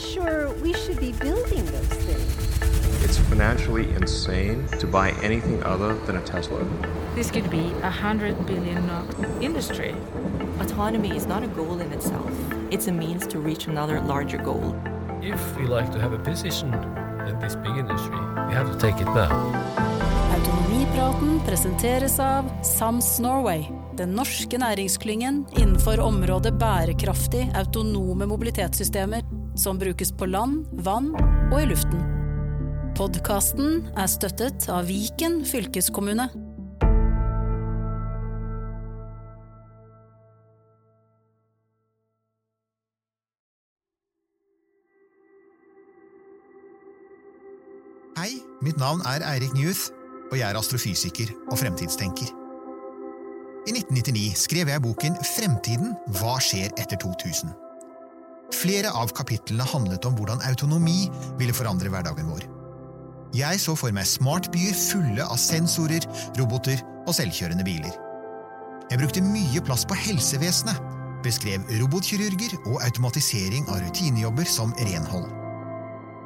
not sure we should be building those things. It's financially insane to buy anything other than a Tesla. This could be a hundred billion industry. Autonomy is not a goal in itself. It's a means to reach another larger goal. If we like to have a position in this big industry, we have to take it now. Autonomipraten presenteres av Sams Norway, den norske næringsklyngen innenfor området bærekraftig autonome mobilitetssystemer som brukes på land, vann og i luften. Podkasten er støttet av Viken fylkeskommune. Hei, mitt navn er Eirik Newth, og jeg er astrofysiker og fremtidstenker. I 1999 skrev jeg boken Fremtiden – hva skjer etter 2000? Flere av kapitlene handlet om hvordan autonomi ville forandre hverdagen vår. Jeg så for meg smartbyer fulle av sensorer, roboter og selvkjørende biler. Jeg brukte mye plass på helsevesenet, beskrev robotkirurger og automatisering av rutinejobber som renhold.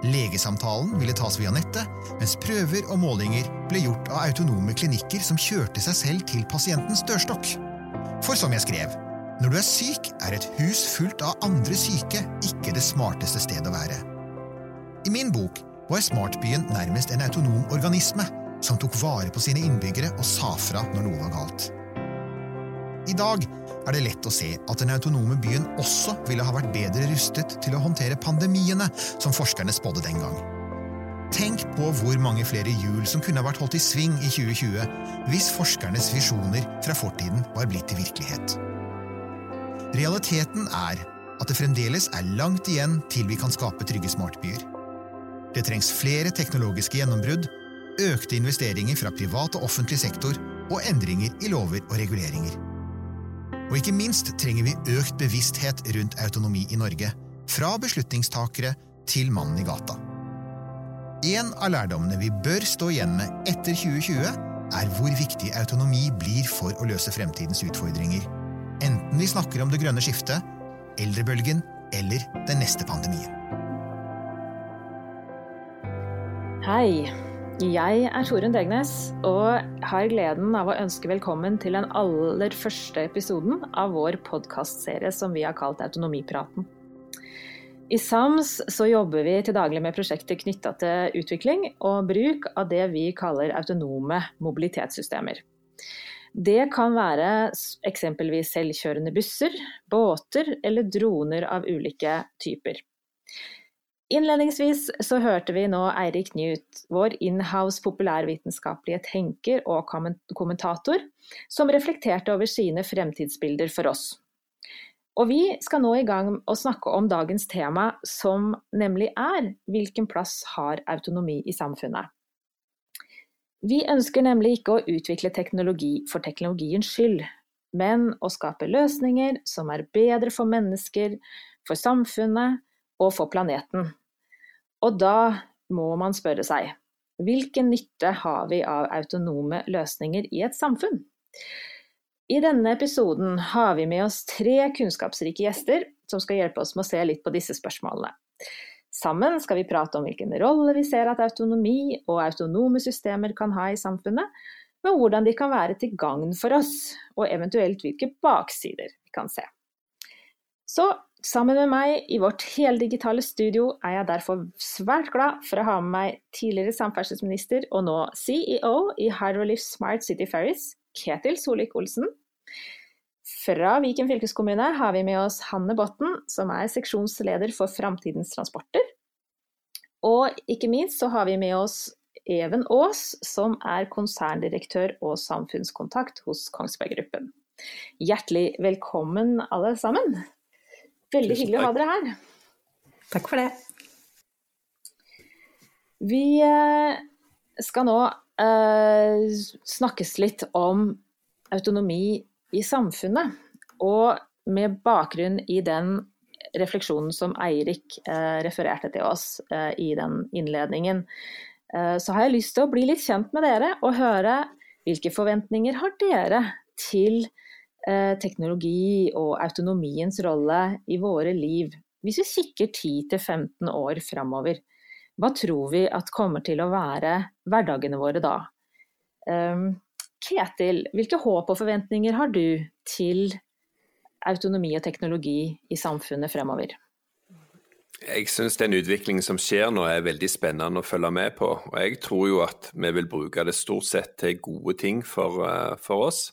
Legesamtalen ville tas via nettet, mens prøver og målinger ble gjort av autonome klinikker som kjørte seg selv til pasientens dørstokk. For som jeg skrev, når du er syk, er et hus fullt av andre syke ikke det smarteste stedet å være. I min bok var smartbyen nærmest en autonom organisme som tok vare på sine innbyggere og sa fra når noe var galt. I dag er det lett å se at den autonome byen også ville ha vært bedre rustet til å håndtere pandemiene som forskerne spådde den gang. Tenk på hvor mange flere hjul som kunne ha vært holdt i sving i 2020 hvis forskernes visjoner fra fortiden var blitt til virkelighet. Realiteten er at det fremdeles er langt igjen til vi kan skape trygge smartbyer. Det trengs flere teknologiske gjennombrudd, økte investeringer fra privat og offentlig sektor og endringer i lover og reguleringer. Og ikke minst trenger vi økt bevissthet rundt autonomi i Norge, fra beslutningstakere til mannen i gata. En av lærdommene vi bør stå igjen med etter 2020, er hvor viktig autonomi blir for å løse fremtidens utfordringer. Enten vi snakker om det grønne skiftet, eldrebølgen eller den neste pandemien. Hei, jeg er Torunn Degnes og har gleden av å ønske velkommen til den aller første episoden av vår podkastserie som vi har kalt Autonomipraten. I SAMS så jobber vi til daglig med prosjekter knytta til utvikling og bruk av det vi kaller autonome mobilitetssystemer. Det kan være eksempelvis selvkjørende busser, båter eller droner av ulike typer. Innledningsvis så hørte vi nå Eirik Newt, vår inhouse populærvitenskapelige tenker og kommentator, som reflekterte over sine fremtidsbilder for oss. Og vi skal nå i gang å snakke om dagens tema, som nemlig er hvilken plass har autonomi i samfunnet? Vi ønsker nemlig ikke å utvikle teknologi for teknologiens skyld, men å skape løsninger som er bedre for mennesker, for samfunnet og for planeten. Og da må man spørre seg hvilken nytte har vi av autonome løsninger i et samfunn? I denne episoden har vi med oss tre kunnskapsrike gjester som skal hjelpe oss med å se litt på disse spørsmålene. Sammen skal vi prate om hvilken rolle vi ser at autonomi og autonome systemer kan ha i samfunnet, men hvordan de kan være til gagn for oss, og eventuelt hvilke baksider vi kan se. Så Sammen med meg i vårt heldigitale studio er jeg derfor svært glad for å ha med meg tidligere samferdselsminister og nå CEO i Hydrolift Smart City Ferries, Ketil Solvik-Olsen. Fra Viken fylkeskommune har vi med oss Hanne Botten, som er seksjonsleder for Framtidens transporter. Og ikke minst så har vi med oss Even Aas, som er konserndirektør og samfunnskontakt hos Kongsberg Gruppen. Hjertelig velkommen alle sammen. Veldig hyggelig å ha dere her. Takk for det. Vi eh, skal nå uh, snakkes litt om autonomi i samfunnet. Og med bakgrunn i den refleksjonen som Eirik uh, refererte til oss uh, i den innledningen, så har jeg lyst til å bli litt kjent med dere og høre hvilke forventninger har dere til Eh, teknologi og autonomiens rolle i våre liv hvis vi kikker 10-15 år framover, hva tror vi at kommer til å være hverdagene våre da? Um, Ketil, hvilke håp og forventninger har du til autonomi og teknologi i samfunnet fremover? Jeg syns den utviklingen som skjer nå er veldig spennende å følge med på. Og jeg tror jo at vi vil bruke det stort sett til gode ting for, eh, for oss.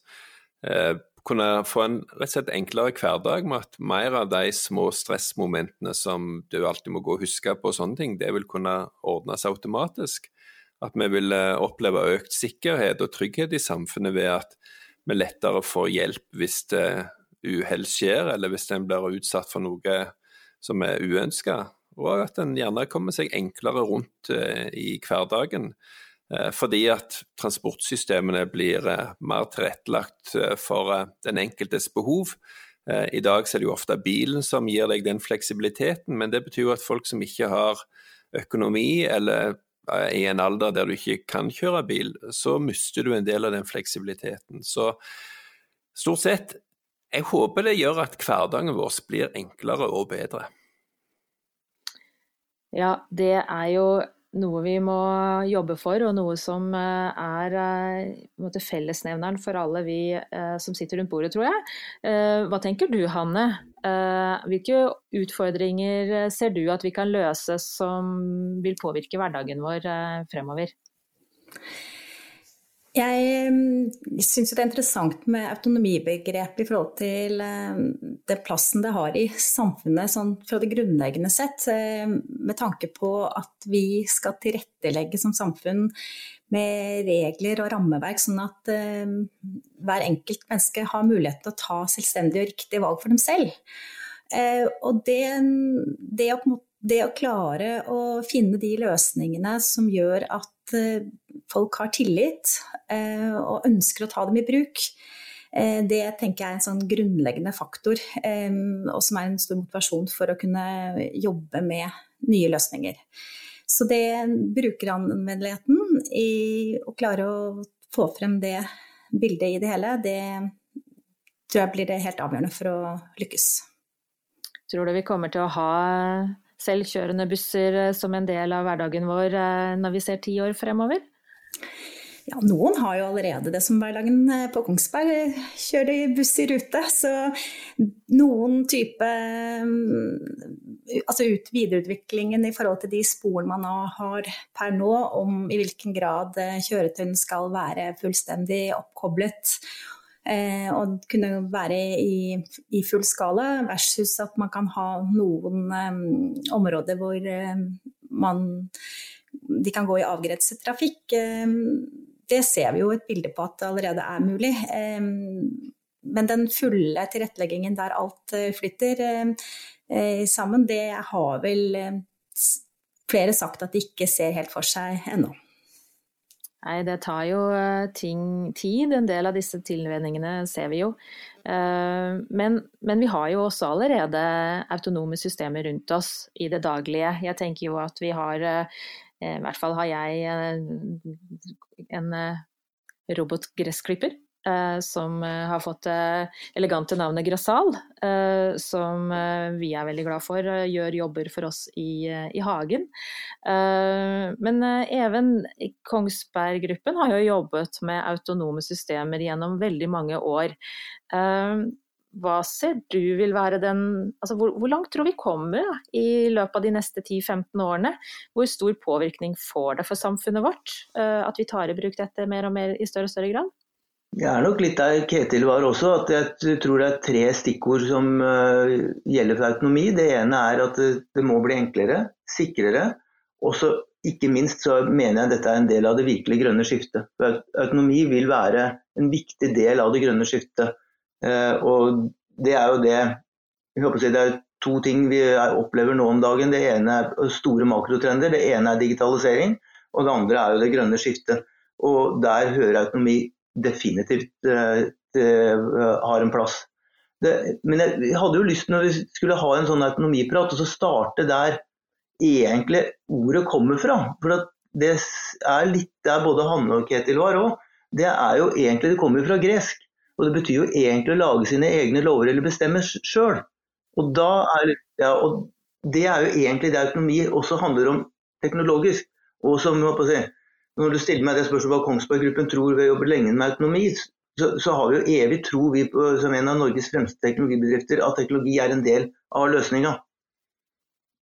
Eh, kunne få en rett og slett enklere hverdag med at mer av de små stressmomentene som du alltid må gå og huske på, og sånne ting, det vil kunne ordnes automatisk. At vi vil eh, oppleve økt sikkerhet og trygghet i samfunnet ved at vi lettere får hjelp hvis det uhell skjer, eller hvis en blir utsatt for noe som er uønska. Og at en gjerne kommer seg enklere rundt eh, i hverdagen. Eh, fordi at transportsystemene blir mer tilrettelagt for den enkeltes behov. I dag er det jo ofte bilen som gir deg den fleksibiliteten, men det betyr jo at folk som ikke har økonomi eller i en alder der du ikke kan kjøre bil, så mister du en del av den fleksibiliteten. Så stort sett, jeg håper det gjør at hverdagen vår blir enklere og bedre. Ja, det er jo noe vi må jobbe for, og noe som eh, er eh, fellesnevneren for alle vi eh, som sitter rundt bordet, tror jeg. Hva tenker du, Hanne? Hvilke utfordringer ser du at vi kan løse som vil påvirke hverdagen vår fremover? Jeg mm, syns det er interessant med autonomibegrepet i forhold til eh, den plassen det har i samfunnet sånn fra det grunnleggende sett, eh, med tanke på at vi skal tilrettelegge som samfunn med regler og rammeverk, sånn at uh, hver enkelt menneske har mulighet til å ta selvstendige og riktige valg for dem selv. Og det, det, å, det, å, klare å finne de løsningene som gjør at folk har tillit eh, og ønsker å ta dem i bruk. Eh, det tenker jeg er en sånn grunnleggende faktor, eh, og som er en stor motivasjon for å kunne jobbe med nye løsninger. Så det brukeranvendeligheten i å klare å få frem det bildet i det hele, det tror jeg blir det helt avgjørende for å lykkes. Tror du vi kommer til å ha selvkjørende busser som en del av hverdagen vår når vi ser ti år fremover? Ja, noen har jo allerede det som hverdagen eh, på Kongsberg. Kjører buss i rute. Så noen type mm, Altså ut, videreutviklingen i forhold til de sporene man har per nå, om i hvilken grad eh, kjøretøyene skal være fullstendig oppkoblet. Eh, og kunne være i, i, full skala, versus at man kan ha noen eh, områder hvor eh, man de kan gå i avgrenset trafikk. Ehm, det ser vi jo et bilde på at det allerede er mulig. Ehm, men den fulle tilretteleggingen der alt eh, flytter eh, sammen, det har vel flere sagt at de ikke ser helt for seg ennå. Nei, det tar jo eh, ting, tid. En del av disse tilvenningene ser vi jo. Men, men, vi har jo også allerede autonome systemer rundt oss i det daglige. Jeg tenker jo at vi har Eh, I hvert fall har jeg eh, en eh, robotgressklipper. som har fått elegante navnet Grasal, som vi er veldig glad for gjør jobber for oss i, i hagen. men Even Kongsberg-gruppen har jo jobbet med autonome systemer gjennom veldig mange år hva ser du vil være den altså hvor, hvor, langt tror vi kommer i løpet av de neste 10-15 årene? Hvor stor påvirkning får det for samfunnet vårt uh, at vi tar i bruk dette mer og mer i større og større grad? Det er nok litt der Ketil var også, at jeg tror det er tre stikkord som uh, gjelder for autonomi. Det ene er at det må bli enklere, sikrere. Og så ikke minst så mener jeg dette er en del av det virkelig grønne skiftet. For autonomi vil være en viktig del av det grønne skiftet. Eh, og det er jo det jeg håper å si, Det er to ting vi opplever nå om dagen. Det ene er store makrotrender. Det ene er digitalisering, og det andre er jo det grønne skiftet. Og der hører autonomi definitivt uh, har en plass. Det, men jeg hadde jo lyst når vi skulle ha en sånn autonomiprat, og så starte der egentlig ordet kommer fra. For det er litt der både Hanne og Ketil var òg. Det er jo egentlig, det kommer fra gresk. Og det betyr jo egentlig å lage sine egne lover eller bestemme sjøl. Og, ja, og det er jo egentlig det autonomi også handler om teknologisk. Og som, si, når du stiller meg det spørsmålet hva Kongsberg Gruppen tror ved å jobbe lenge med autonomi, så, så, har vi jo evig tro vi på, som en av Norges fremste teknologibedrifter at teknologi er en del av løsninga.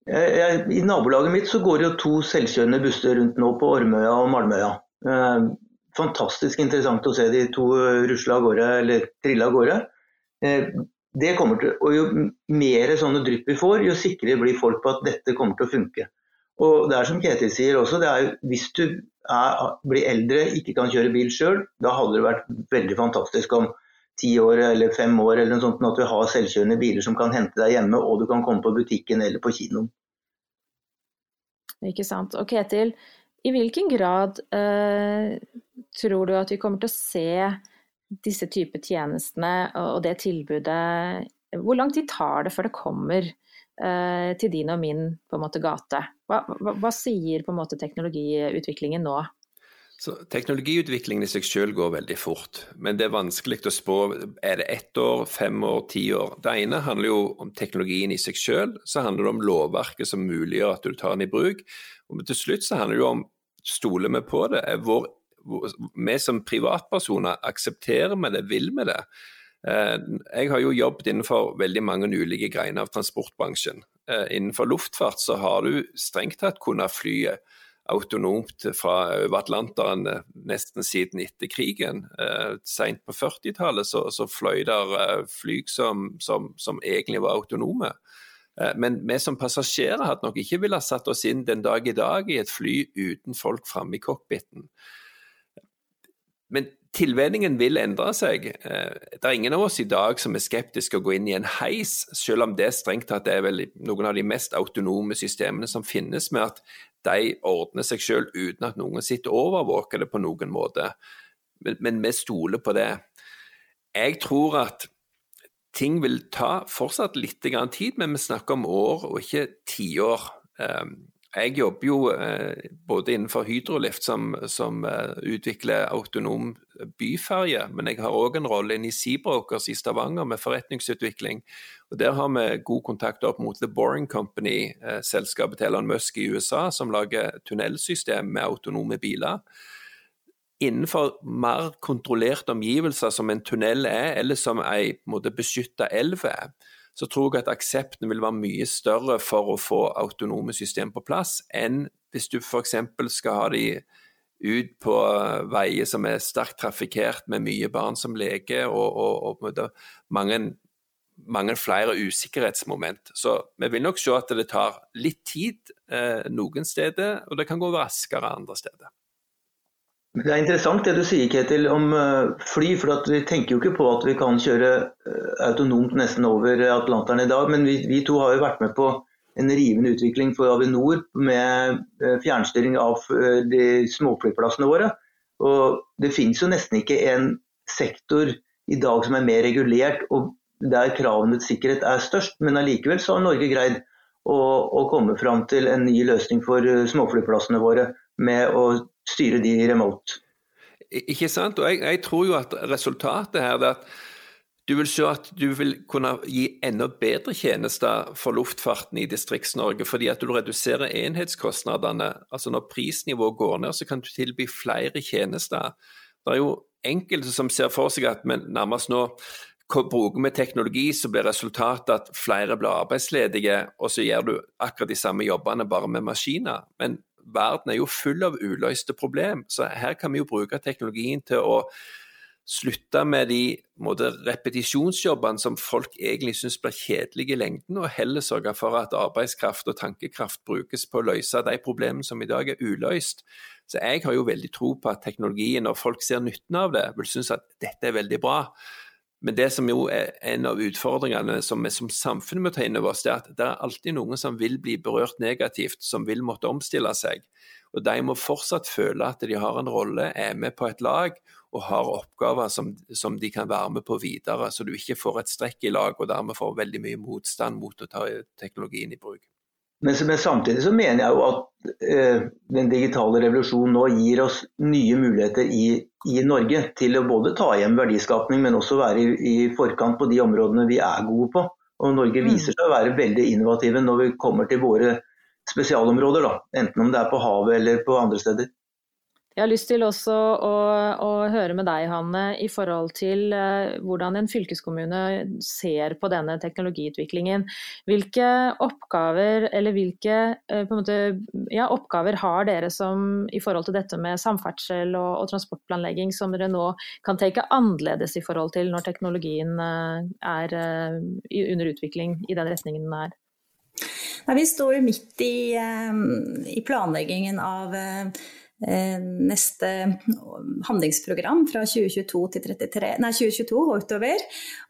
I nabolaget mitt så går det jo to selvkjørende busser rundt nå på Ormøya og Malmøya. Eh, fantastisk interessant å se de to rusle av gårde, eller trille av gårde. Eh, det kommer til, og Jo mer sånne drypp vi får, jo sikrere blir folk på at dette kommer til å funke. Og det er som Ketil sier også, det er, Hvis du er, blir eldre, ikke kan kjøre bil sjøl, da hadde det vært veldig fantastisk om ti år eller fem år eller noe sånt, at du har selvkjørende biler som kan hente deg hjemme, og du kan komme på butikken eller på kinoen. Ikke sant. Og Ketil, i hvilken grad eh, tror du at vi kommer til å se disse typer tjenestene og det tilbudet Hvor lang tid tar det før det kommer eh, til din og min på en måte, gate? Hva, hva, hva sier måte teknologiutviklingen nå? Så Teknologiutviklingen i seg selv går veldig fort, men det er vanskelig å spå. Er det ett år, fem år, ti år? Det ene handler jo om teknologien i seg selv, så handler det om lovverket som muliggjør at du tar den i bruk. Og til slutt så handler det jo om stoler vi på det? Er hvor, vi som privatpersoner, aksepterer vi det, vil vi det? Eh, jeg har jo jobbet innenfor veldig mange ulike greiner av transportbransjen. Eh, innenfor luftfart så har du strengt tatt kunnet fly autonomt fra over Atlanteren eh, nesten siden etter krigen. Eh, Seint på 40-tallet så, så, fløy der fly som, som, som, egentlig var autonome. Men vi som passasjerer hadde nok ikke villet satt oss inn den dag i dag i et fly uten folk framme i cockpiten. Men tilvenningen vil endre seg. Eh, det er ingen av oss i dag som er skeptiske å gå inn i en heis, selv om det strengt tatt er vel noen av de mest autonome systemene som finnes, med at de ordner seg selv uten at noen sitter og overvåker det på noen måte. Men, men vi stoler på det. Jeg tror at ting vil ta fortsatt litt tid, men vi snakker om år og ikke tiår. Ehm, jeg jobber jo eh, både innenfor Hydrolift, som, som eh, utvikler autonom byferje, men jeg har òg en rolle inne i Seabrokers i Stavanger med forretningsutvikling. Og Der har vi god kontakt opp mot The Boring Company, eh, selskapet til Elon Musk i USA, som lager tunnelsystem med autonome biler. Innenfor mer kontrollerte omgivelser som en tunnel er, eller som ei beskytta elv er, så tror jeg at aksepten vil være mye større for å få autonome system på plass, enn hvis du f.eks. skal ha de ut på veier som er sterkt trafikkert med mye barn som leker, og, og, og mange, mange, flere usikkerhetsmoment. Så vi vil nok se at det tar litt tid eh, noen steder, og det kan gå raskere andre steder. Det er interessant det du sier Ketil, om eh, fly. for Vi tenker jo ikke på at vi kan kjøre eh, autonomt nesten over Atlanteren i dag. Men vi, vi, to har jo vært med på en rivende utvikling for Avinor med eh, fjernstyring av de småflyplassene våre. Og Det finnes jo nesten ikke en sektor i dag som er mer regulert og der kravene til sikkerhet er størst. Men allikevel så har Norge greid å, å komme fram til en ny løsning for småflyplassene våre med å styre de remote. Ikke sant. Og jeg, jeg tror jo at resultatet her er at du vil se at du vil kunne gi enda bedre tjenester for luftfarten i Distrikts-Norge, fordi at du reduserer enhetskostnadene. Altså Når prisnivået går ned, så kan du tilby flere tjenester. Det er jo enkelte som ser for seg at men nærmest nå bruker vi teknologi, så blir resultatet at flere blir arbeidsledige, og så gjør du akkurat de samme jobbene bare med maskiner. Men verden er jo full av uløste problem, så her kan vi jo bruke teknologien til å slutte med de måte, repetisjonsjobbene som folk egentlig syns blir kjedelige i lengden, og heller sørge for at arbeidskraft og tankekraft brukes på å løse de problemene som i dag er uløst. Så jeg har jo veldig tro på at teknologien, når folk ser nytten av det, vil synes at dette er veldig bra. Men det som jo er en av utfordringene som vi som samfunn må ta inn over oss, det er at det er alltid noen som vil bli berørt negativt, som vil måtte omstille seg. Og De må fortsatt føle at de har en rolle, er med på et lag og har oppgaver som, som de kan være med på videre, så du ikke får et strekk i lag og dermed får veldig mye motstand mot å ta teknologien i bruk. Men, men, samtidig så mener jeg jo at eh, den digitale revolusjonen nå gir oss nye muligheter i, i, Norge til å både ta hjem verdiskapning, men også være i, i, forkant på de områdene vi er gode på. Og Norge Mm. viser seg å være veldig innovative når vi kommer til våre spesialområder. Da. Enten om det er på havet eller på andre steder. Jeg har lyst til også å, å høre med deg, Hanne, i forhold til eh, hvordan en fylkeskommune ser på denne teknologiutviklingen. Hvilke oppgaver, eller hvilke eh, måte, ja, oppgaver har dere som, i forhold til dette med samferdsel og, og transportplanlegging, som dere nå kan tenke annerledes i forhold til når teknologien eh, er under utvikling i den retningen den er? Nei, vi står jo midt i, i planleggingen av neste handlingsprogram fra 2022 til 33, nei, 2022 og utover.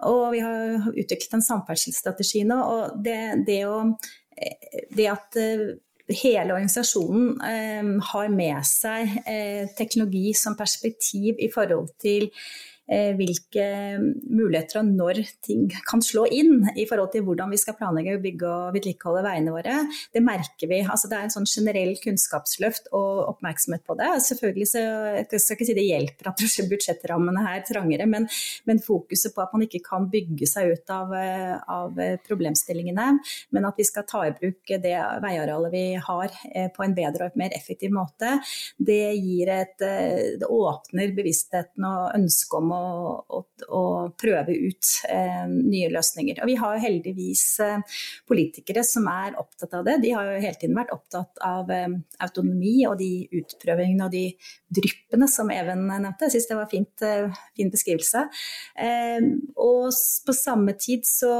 Og vi har utviklet en samferdselsstrategi nå. og det, det, å, eh, det at eh, hele organisasjonen eh, har med seg eh, teknologi som perspektiv i forhold til eh, hvilke muligheter og når ting kan slå inn i forhold til hvordan vi skal planlegge, bygge og vedlikeholde veiene våre. Det merker vi. Altså, det er en sånn generell kunnskapsløft og oppmerksomhet på det. Selvfølgelig så, Jeg skal ikke si det hjelper at budsjettrammene er trangere, men, men fokuset på at man ikke kan bygge seg ut av, eh, av problemstillingene, men at vi skal ta i bruk det veiarealet vi har eh, på en bedre og mer effektiv måte, det gir et eh, Det åpner bevisstheten og ønsket om å å, å, prøve ut eh, nye løsninger. Og vi har heldigvis eh, politikere som er opptatt av det. De har jo hele tiden vært opptatt av eh, autonomi og de utprøvingene og de dryppene som Even nevnte. Jeg syns det var fint, fin beskrivelse. og på samme tid så,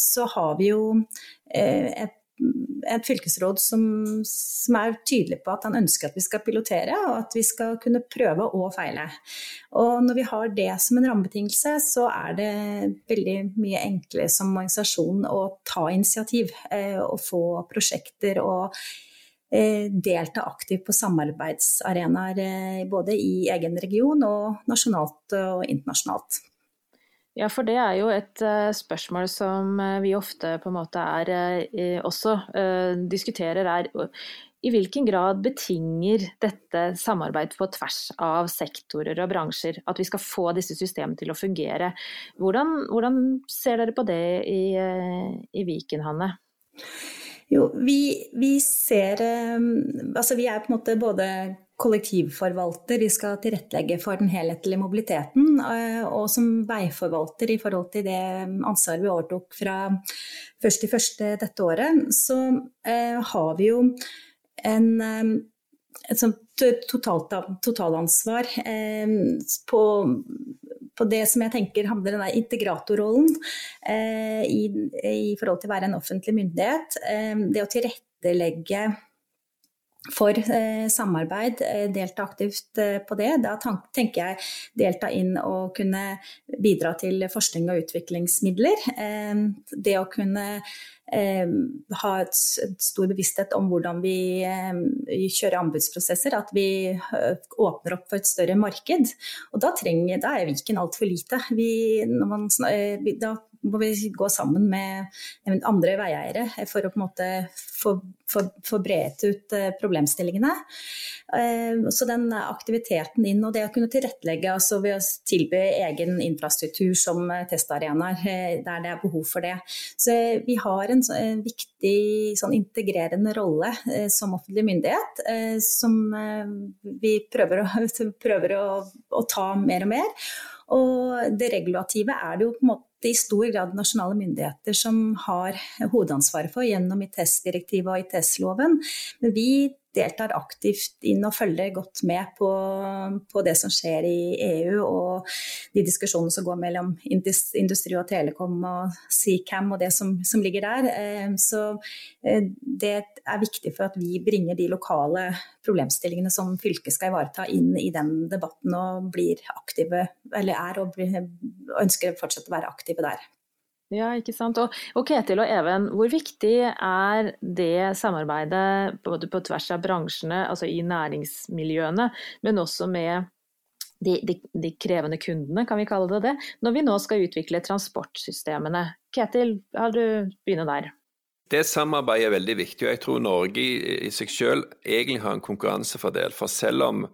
så har vi jo et et fylkesråd som, som, er tydelig på at han ønsker at vi skal pilotere, og at vi skal kunne prøve og feile. Og når vi har det som en rammebetingelse, så er det veldig mye enklere som organisasjon å ta initiativ eh, og få prosjekter og eh, delta aktivt på samarbeidsarenaer eh, både i egen region og nasjonalt og internasjonalt. Ja, for det er jo et uh, spørsmål som uh, vi ofte på en måte er uh, også diskuterer, er i hvilken grad betinger dette samarbeid på tvers av sektorer og bransjer? At vi skal få disse systemene til å fungere. Hvordan, hvordan ser dere på det i, i Viken, Hanne? Jo, vi, vi ser Altså vi er på en måte både kollektivforvalter, vi skal tilrettelegge for den helhetlige mobiliteten. Og som veiforvalter i forhold til det ansvaret vi overtok fra 1.1. dette året, så har vi jo en, et sånt totalt, totalansvar på, på det som jeg tenker handler om integratorrollen integratorrollen i, i forhold til å være en offentlig myndighet. Det å tilrettelegge for eh, samarbeid, eh, delta aktivt eh, på det. Da tenker jeg delta inn og kunne bidra til forskning og utviklingsmidler. det å kunne ha et, stor bevissthet om hvordan vi kjører anbudsprosesser, at vi åpner opp for et større marked. Og da, trenger, da er Viken altfor lite. Vi, man, da må vi gå sammen med andre veieiere for å på en måte få, få, få bredt ut problemstillingene. Så den aktiviteten inn og det å kunne tilrettelegge altså ved å tilby egen infrastruktur som testarenaer der det er behov for det. Så vi har en, en viktig sånn integrerende rolle som offentlig myndighet som vi prøver, å, prøver å, å ta mer og mer. Og det regulative er det jo på en måte i stor grad nasjonale myndigheter som har hovedansvaret for gjennom ITS-direktivet og ITS-loven. Men vi deltar aktivt inn og følger godt med på, på, det som skjer i EU og de diskusjonene som går mellom Industri og Telekom og Seacam og det som, som ligger der. Så det er viktig for at vi bringer de lokale problemstillingene som fylket skal ivareta inn i den debatten og blir aktive, eller er og, ønsker fortsatt å være aktive der. Ja, ikke sant. Og, og, Ketil og Even, hvor viktig er det samarbeidet både på tvers av bransjene, altså i næringsmiljøene, men også med de, de, de, krevende kundene, kan vi kalle det det, når vi nå skal utvikle transportsystemene. Ketil, har du begynner der? Det samarbeidet er veldig viktig, og jeg tror Norge i, i seg selv egentlig har en konkurransefordel. For selv om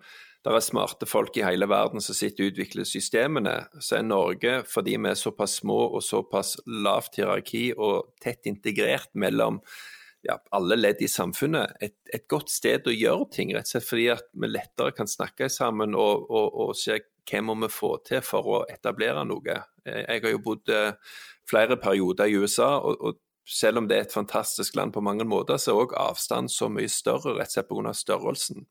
det er smarte folk i hele verden som sitter og utvikler systemene, så er Norge, fordi vi er såpass små og såpass lavt hierarki og tett integrert mellom ja, alle ledd i samfunnet, et, et, godt sted å gjøre ting. Rett og slett fordi at vi lettere kan snakke sammen og, og, og se hva må vi få til for å etablere noe. Jeg har jo bodd eh, flere perioder i USA, og, og selv om det er et fantastisk land på mange måter, så er òg avstanden så mye større rett og slett pga. størrelsen.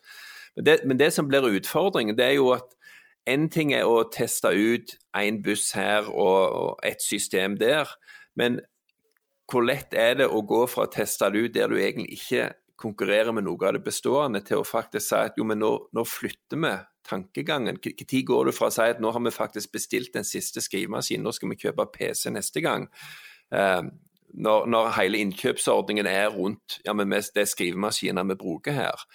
Men det, men det, som blir utfordringen, det er jo at en ting er å teste ut én buss her og, og et system der, men hvor lett er det å gå fra å teste det ut der du egentlig ikke konkurrerer med noe av det bestående, til å faktisk si at jo, men nå, nå flytter vi tankegangen. Når går du fra å si at nå har vi faktisk bestilt den siste skrivemaskinen, nå skal vi kjøpe PC neste gang. Uh, når, når, hele innkjøpsordningen er rundt ja, men det er skrivemaskiner vi bruker her.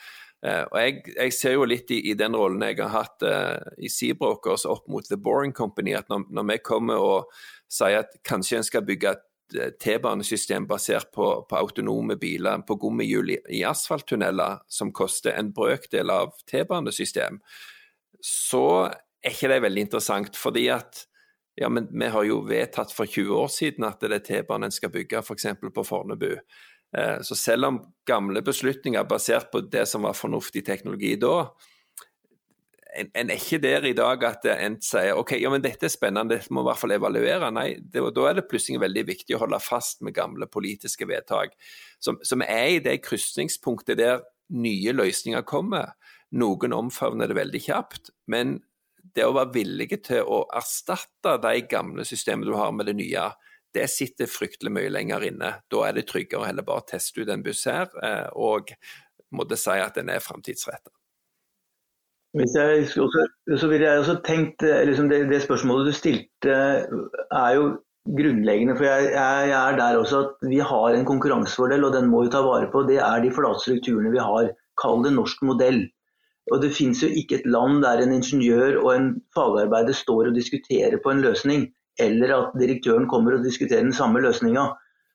Uh, og jeg, jeg, ser jo litt i, i den rollen jeg har hatt uh, i Seabrokers opp mot The Boring Company, at når, når vi kommer og sier at kanskje en skal bygge et eh, T-banesystem basert på, på, autonome biler på gummihjul i, i asfalttunneler som koster en brøkdel av T-banesystem, så er ikke det veldig interessant. fordi at ja, men vi har jo vedtatt for 20 år siden at det er T-banen skal bygge f.eks. på Fornebu. Eh, så selv om gamle beslutninger basert på det som var fornuftig teknologi da, en, en er ikke der i dag at en sier ok, ja, men dette er spennende, dette må i hvert fall evaluere. Nei, det, da er det plutselig veldig viktig å holde fast med gamle politiske vedtak. Som, som er i det krysningspunktet der nye løsninger kommer. Noen omfavner det veldig kjapt, men det å være villige til å erstatte de gamle systemene du har med det nye, det sitter fryktelig mye lenger inne. Da er det tryggere å heller bare teste ut en buss her, eh, og måtte si at den er framtidsrettet. så ville jeg også tenkt, eh, liksom det, det, spørsmålet du stilte er jo grunnleggende. For jeg, jeg, er der også at vi har en konkurransefordel, og den må vi ta vare på. Det er de flate strukturene vi har. Kall det norsk modell. Og Det finnes jo ikke et land der en ingeniør og en fagarbeider står og diskuterer på en løsning, eller at direktøren kommer og diskuterer den samme løsninga.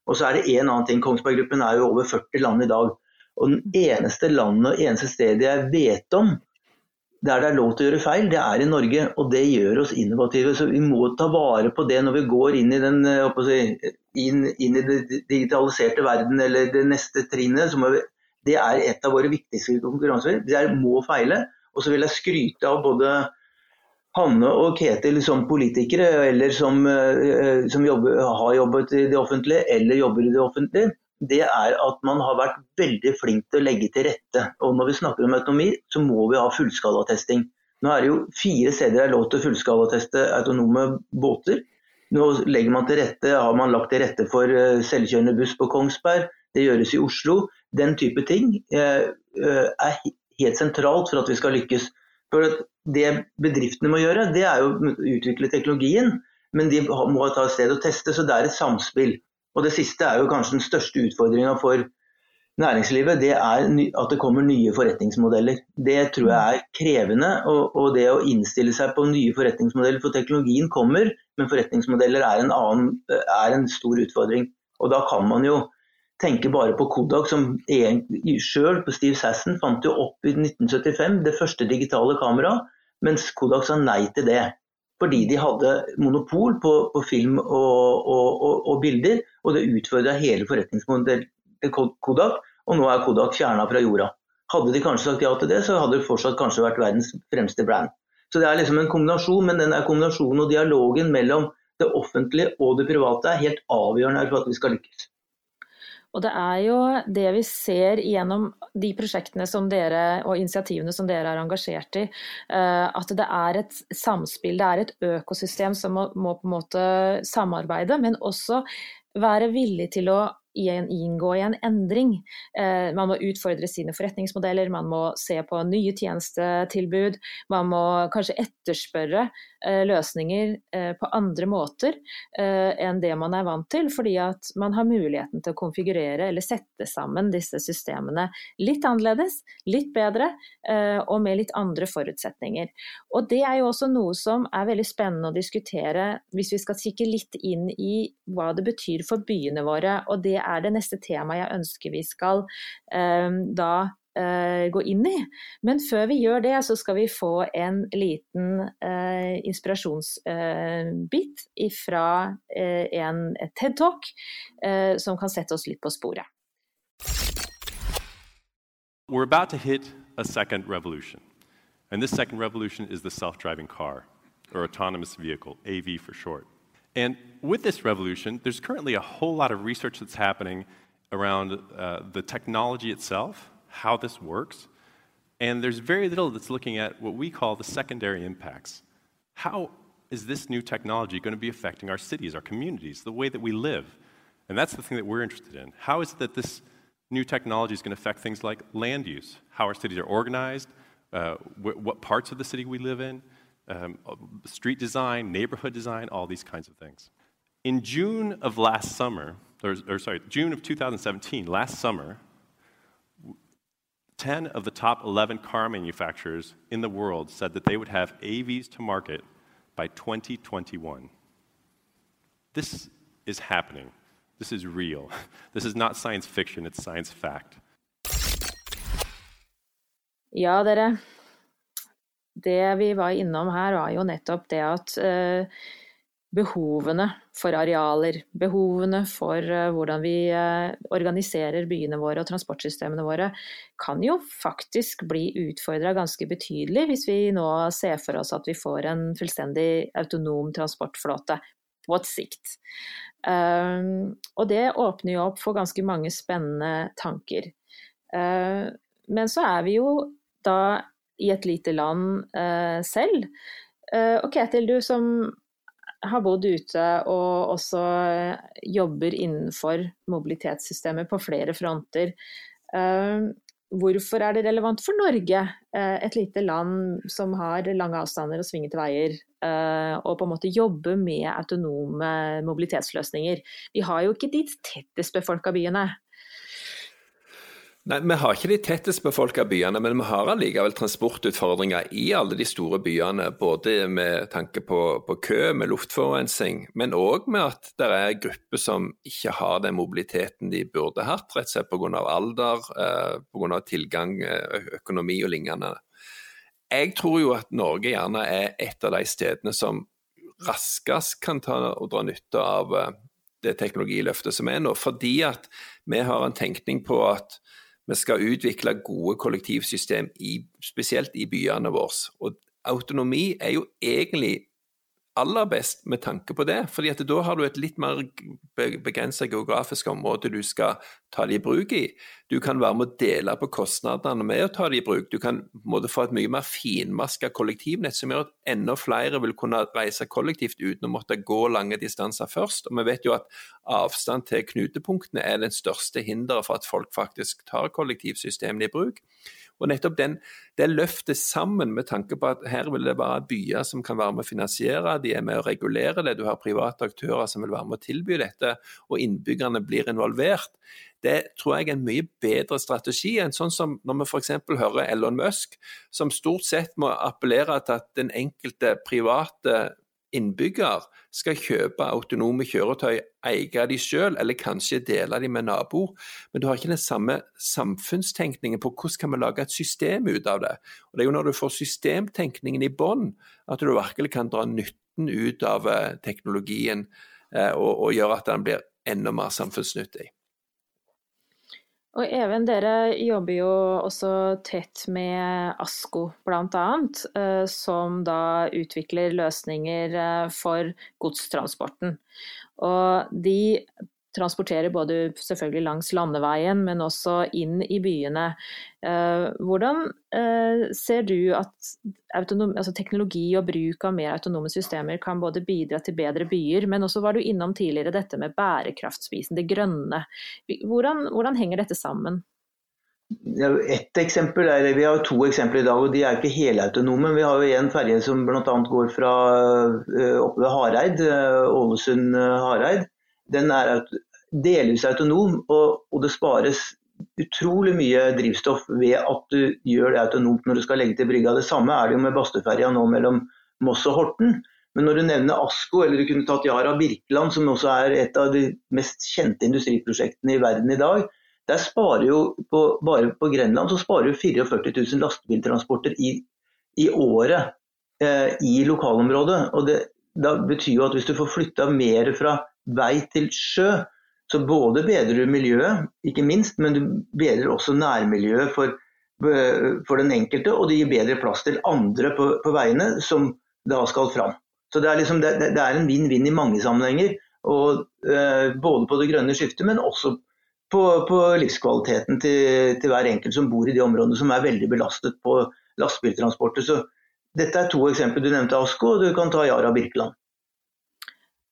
Og så er det en annen ting. Kongsberg Gruppen er jo over 40 land i dag. Og den eneste landet og eneste stedet jeg vet om der det er lov til å gjøre feil, det er i Norge. Og det gjør oss innovative. Så vi må ta vare på det når vi går inn i den eh, si, inn, inn i det digitaliserte verden eller det neste trinnet. vi det er et av våre viktigste konkurranser. Det er må feile. Og så vil jeg skryte av både Hanne og Ketil som politikere, eller som, eh, som jobber, har jobbet i det offentlige, eller jobber i det offentlige. Det er at man har vært veldig flink til å legge til rette. Og når vi snakker om autonomi, så må vi ha fullskalatesting. Nå er det jo fire steder det er lov til å fullskalateste autonome båter. Nå legger man til rette, har man lagt til rette for eh, selvkjørende buss på Kongsberg. Det gjøres i Oslo. Den type ting eh, eh, er helt sentralt for at vi skal lykkes. For Det bedriftene må gjøre, det er jo å utvikle teknologien, men de må ta et sted å teste. Så det er et samspill. Og Det siste er jo kanskje den største utfordringa for næringslivet. Det er at det kommer nye forretningsmodeller. Det tror jeg er krevende. Og, det å innstille seg på nye forretningsmodeller, for teknologien kommer, men forretningsmodeller er en, annen, er en stor utfordring. Og da kan man jo tenker bare på Kodak, som sjøl Steve Sasson fant jo opp i 1975 det første digitale kameraet, mens Kodak sa nei til det. Fordi de hadde monopol på, på film og, og, og, og, bilder, og det utfordra hele forretningsmodellen til Kodak, og nå er Kodak fjerna fra jorda. Hadde de kanskje sagt ja til det, så hadde det fortsatt kanskje vært verdens fremste brand. Så det er liksom en kombinasjon, men den kombinasjonen og dialogen mellom det offentlige og det private er helt avgjørende for at vi skal lykkes. Og det er jo det vi ser gjennom de prosjektene som dere, og initiativene som dere er engasjert i, eh, at det er et samspill, det er et økosystem som må, må på en måte samarbeide, men også være villig til å inngå i en endring. Eh, man må utfordre sine forretningsmodeller, man må se på nye tjenestetilbud. Man må kanskje etterspørre løsninger eh, på andre måter enn det man er vant til, fordi at man har muligheten til å konfigurere eller sette sammen disse systemene litt annerledes, litt bedre og med litt andre forutsetninger. Og Det er jo også noe som er veldig spennende å diskutere hvis vi skal kikke litt inn i hva det betyr for byene våre. og det er det neste temaet jeg ønsker vi skal eh, da gå inn i. Men før vi gjør det, så skal vi få en liten eh, inspirasjonsbit eh, fra en TED Talk som kan sette oss litt på sporet. We're about to hit a second revolution. And this second revolution is the self driving car, or autonomous vehicle, AV for short. And with this revolution, there's currently a whole lot of research that's happening around uh, the technology itself, how this works, and there's very little that's looking at what we call the secondary impacts. How is this new technology going to be affecting our cities, our communities, the way that we live? And that's the thing that we're interested in. How is it that this new technology is going to affect things like land use, how our cities are organized, uh, wh- what parts of the city we live in, um, street design, neighborhood design, all these kinds of things. In June of last summer, or, or sorry, June of 2017, last summer, 10 of the top 11 car manufacturers in the world said that they would have AVs to market by 2021. This is happening. This is real. This is not science fiction, it's science fact. Ja, dere. Det vi var innom her, var jo nettopp det at uh, behovene for arealer, behovene for uh, hvordan vi uh, organiserer byene våre og transportsystemene våre, kan jo faktisk bli utfordra ganske betydelig hvis vi nå ser for oss at vi får en fullstendig autonom transportflåte på et sikt. Um, og det åpner jo opp for ganske mange spennende tanker. Uh, men så er vi jo da i et lite land uh, selv. Og Ketil, du som har bodd ute og også jobber innenfor mobilitetssystemet på flere fronter. Hvorfor er det relevant for Norge, eh, et lite land som har lange avstander og svingete veier, og å på en måte jobbe med autonome mobilitetsløsninger? Vi har jo ikke de tettest befolka byene. Nei, Vi har ikke de tettest befolka byene, men vi har allikevel transportutfordringer i alle de store byene. Både med tanke på, på kø, med luftforurensning, men òg med at det er grupper som ikke har den mobiliteten de burde hatt, rett og slett pga. alder, eh, pga. tilgang, eh, økonomi og lignende. Jeg tror jo at Norge gjerne er et av de stedene som raskest kan ta og dra nytte av eh, det teknologiløftet som er nå, fordi at vi har en tenkning på at vi skal utvikle gode kollektivsystem, i, spesielt i byene våre. Og autonomi er jo egentlig aller best med tanke på det, fordi at da har du et litt mer begrenset geografisk område du skal ta det i bruk i. Du kan være med å dele på kostnadene med å ta det i bruk. Du kan måtte få et mye mer finmaska kollektivnett som gjør at enda flere vil kunne reise kollektivt uten å måtte gå lange distanser først. Og vi vet jo at avstand til knutepunktene er den største hinderet for at folk faktisk tar kollektivsystemene i bruk. Og nettopp den, det løftet sammen med tanke på at her vil det være byer som kan være med å finansiere, de er med å regulere det, du har private aktører som vil være med å tilby dette, og innbyggerne blir involvert. Det tror jeg er en mye bedre strategi enn sånn som når vi f.eks. hører Elon Musk, som stort sett må appellere til at den enkelte private innbygger skal kjøpe autonome kjøretøy, eie de selv, eller kanskje dele de med naboer. Men du har ikke den samme samfunnstenkningen på hvordan kan vi lage et system ut av det. Og Det er jo når du får systemtenkningen i bånn at du virkelig kan dra nytten ut av eh, teknologien eh, og, og gjøre at den blir enda mer samfunnsnyttig. Og Even, dere jobber jo også tett med ASKO bl.a., eh, som da utvikler løsninger eh, for godstransporten. Og de transporterer både selvfølgelig langs landeveien, men også inn i byene. Eh, hvordan eh, ser du at autonom, altså teknologi og bruk av mer autonome systemer kan både bidra til bedre byer, men også var du innom tidligere dette med bærekraftspisen, det grønne. Hvordan, hvordan henger dette sammen? Et eksempel er, Vi har to eksempler i dag, og de er ikke helautonome. Vi har jo en ferje som bl.a. går fra eh, oppe ved Hareid, Ålesund-Hareid den er delvis autonom, og, og, det spares utrolig mye drivstoff ved at du gjør det autonomt når du skal legge til brygga. Det samme er det jo med Bastøferja nå mellom Moss og Horten. Men når du nevner Asko, eller du kunne tatt Yara Birkeland, som også er et av de mest kjente industriprosjektene i verden i dag, Der sparer jo på, bare på Grenland så sparer jo 44 000 lastebiltransporter i, i året eh, i lokalområdet. Og det da betyr jo at hvis du får flytta mer fra vei til sjø, så både bedrer du miljøet, ikke minst, men du bedrer også nærmiljøet for, for den enkelte, og det gir bedre plass til andre på, på veiene som da skal fram. Så det er, liksom, det, det er en vinn-vinn i mange sammenhenger. Og, eh, både på det grønne skiftet, men også på, på livskvaliteten til, til, hver enkelt som bor i de områdene som er veldig belastet på lastebiltransporter. Så dette er to eksempler. Du nevnte Asko, og du kan ta Yara Birkeland.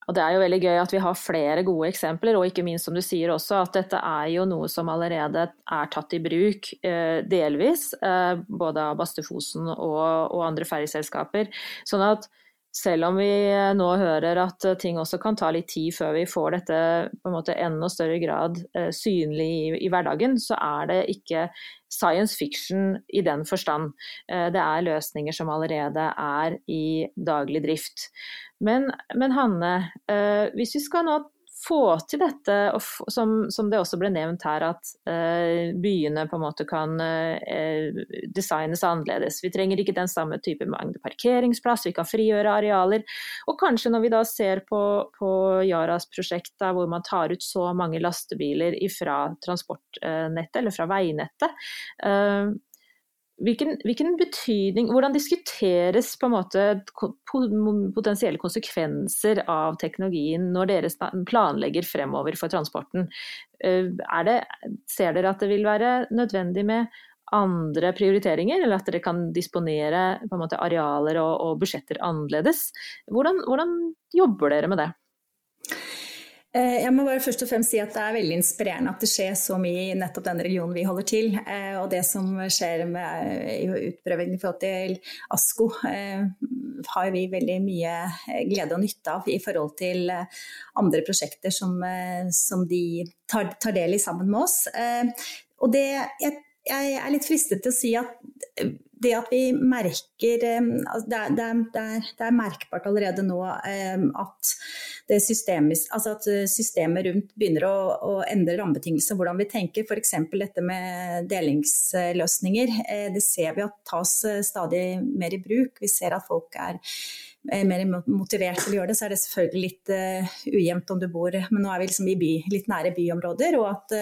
Og Det er jo veldig gøy at vi har flere gode eksempler, og ikke minst som du sier også, at dette er jo noe som allerede er tatt i bruk eh, delvis, eh, både av Bastefosen og, og andre ferjeselskaper. Sånn at selv om vi eh, nå hører at eh, ting også kan ta litt tid før vi får dette på en måte enda større grad eh, synlig i, i, hverdagen, så er det ikke science fiction i den forstand. Det er løsninger som allerede er i daglig drift. Men, men Hanne, hvis vi skal nå få til dette, som, som, det også ble nevnt her, at eh, byene på en måte kan eh, designes annerledes. Vi trenger ikke den samme type mengde parkeringsplass, vi kan frigjøre arealer. Og kanskje når vi da ser på, på Yaras prosjekt hvor man tar ut så mange lastebiler fra transportnettet, eller fra veinettet, uh, Hvilken, hvilken, betydning, Hvordan diskuteres på en måte potensielle konsekvenser av teknologien når dere planlegger fremover for transporten? Eh, det, ser dere at det vil være nødvendig med andre prioriteringer, eller at dere kan disponere måte, arealer og, og, budsjetter annerledes? Hvordan, hvordan jobber dere med det? Eh, jeg må bare først og fremst si at Det er veldig inspirerende at det skjer så mye i nettopp den regionen vi holder til. Eh, og det som skjer med utprøving i forhold til ASKO, eh, har vi veldig mye glede og nytte av i forhold til andre prosjekter som, som de tar, tar, del i sammen med oss. Og det, jeg, jeg er litt fristet til å si at det at vi merker altså det, er, det, er, det, er, merkbart allerede nå at, systemet, altså at systemet rundt begynner å, å endre rammebetingelser, hvordan vi tenker. F.eks. dette med delingsløsninger. Eh, det ser vi at tas eh, stadig mer i bruk. Vi ser at folk er eh, mer motivert til å gjøre det, så er det selvfølgelig litt uh, ujevnt om du bor Men nå er vi liksom by, litt nære byområder. og at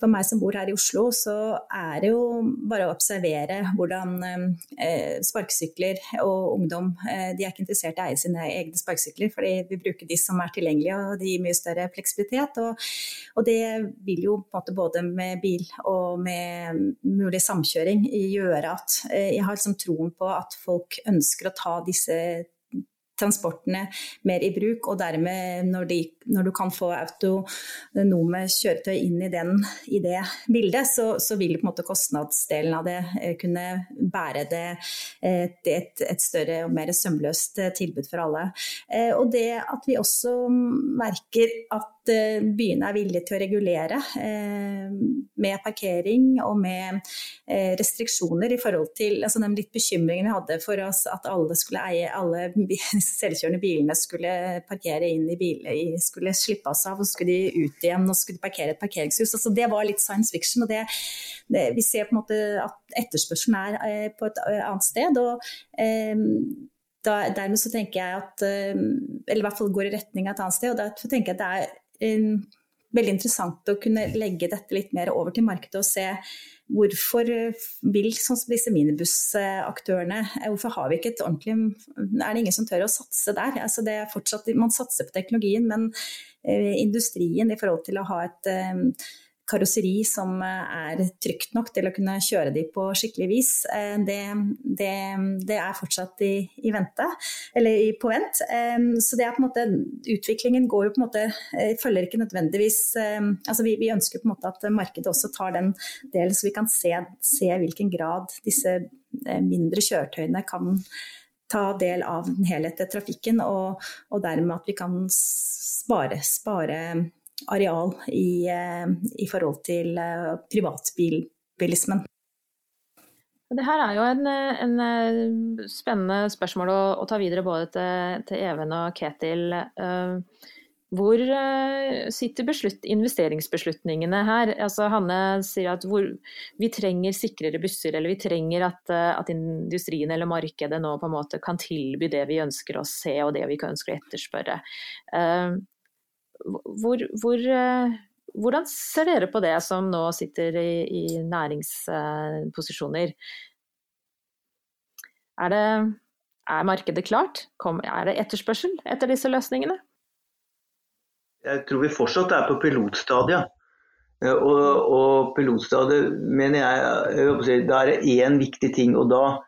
for meg som bor her i Oslo, så er det jo bare å observere hvordan eh, sparkesykler og ungdom eh, de er ikke interessert i å eie sine egne sparkesykler, fordi vi bruker de som er tilgjengelige og de gir mye større fleksibilitet. Og, og, det vil jo på en måte både med bil og med mulig samkjøring gjøre at eh, jeg har liksom troen på at folk ønsker å ta disse transportene mer i bruk. Og dermed, når, de, når du kan få autonome kjøretøy inn i, den, i det bildet, så, så, vil på en måte kostnadsdelen av det eh, kunne bære det eh, et, et større og mer sømløst eh, tilbud for alle. Og det at vi også merker at byene er villige til å regulere med parkering og med restriksjoner i forhold til altså den litt bekymringen vi hadde for oss at alle skulle eie alle selvkjørende bilene skulle parkere inn i biler, skulle slippe oss av, og skulle de ut igjen og skulle parkere et parkeringshus. Altså, det var litt science fiction. og det, det, Vi ser på en måte at etterspørselen er eh, på et eh, annet sted. og eh, da, dermed så tenker jeg at eh, Eller i hvert fall går i retning av et annet sted. og derfor tenker jeg at det er eh, veldig interessant å kunne legge dette litt mer over til markedet og se Hvorfor vil sånn som disse minibussaktørene, hvorfor har vi ikke et ordentlig Er det ingen som tør å satse der? Altså det er fortsatt, man satser på teknologien, men eh, industrien i forhold til å ha et eh, karosseri som eh, er trygt nok til å kunne kjøre de på skikkelig vis, eh, det, det, det er fortsatt i, i, vente, eller på vent. Eh, så det er på en måte, utviklingen går jo på en måte, følger ikke nødvendigvis altså vi, vi ønsker på en måte at markedet også tar den delen, så vi kan se, se hvilken grad disse mindre kjøretøyene kan ta del av den helhetlige trafikken, og, og dermed at vi kan spare, spare areal i, eh, i forhold til eh, privatbilismen. Det her er jo en, en spennende spørsmål å, å, ta videre både til, til, Even og Ketil. hvor sitter sitter investeringsbeslutningene her? Altså, Hanne sier at hvor, vi trenger sikrere busser, eller vi trenger at, at, industrien eller markedet nå på en måte kan tilby det vi ønsker å se og det vi ønsker å etterspørre. Hvor, hvor, hvordan ser dere på det som nå sitter i, i næringsposisjoner? Er, det, er markedet klart? Kom, er det etterspørsel etter disse løsningene? Jeg tror vi fortsatt er på pilotstadiet. Eh, og, og pilotstadiet mener jeg, jeg Da er det én viktig ting. og da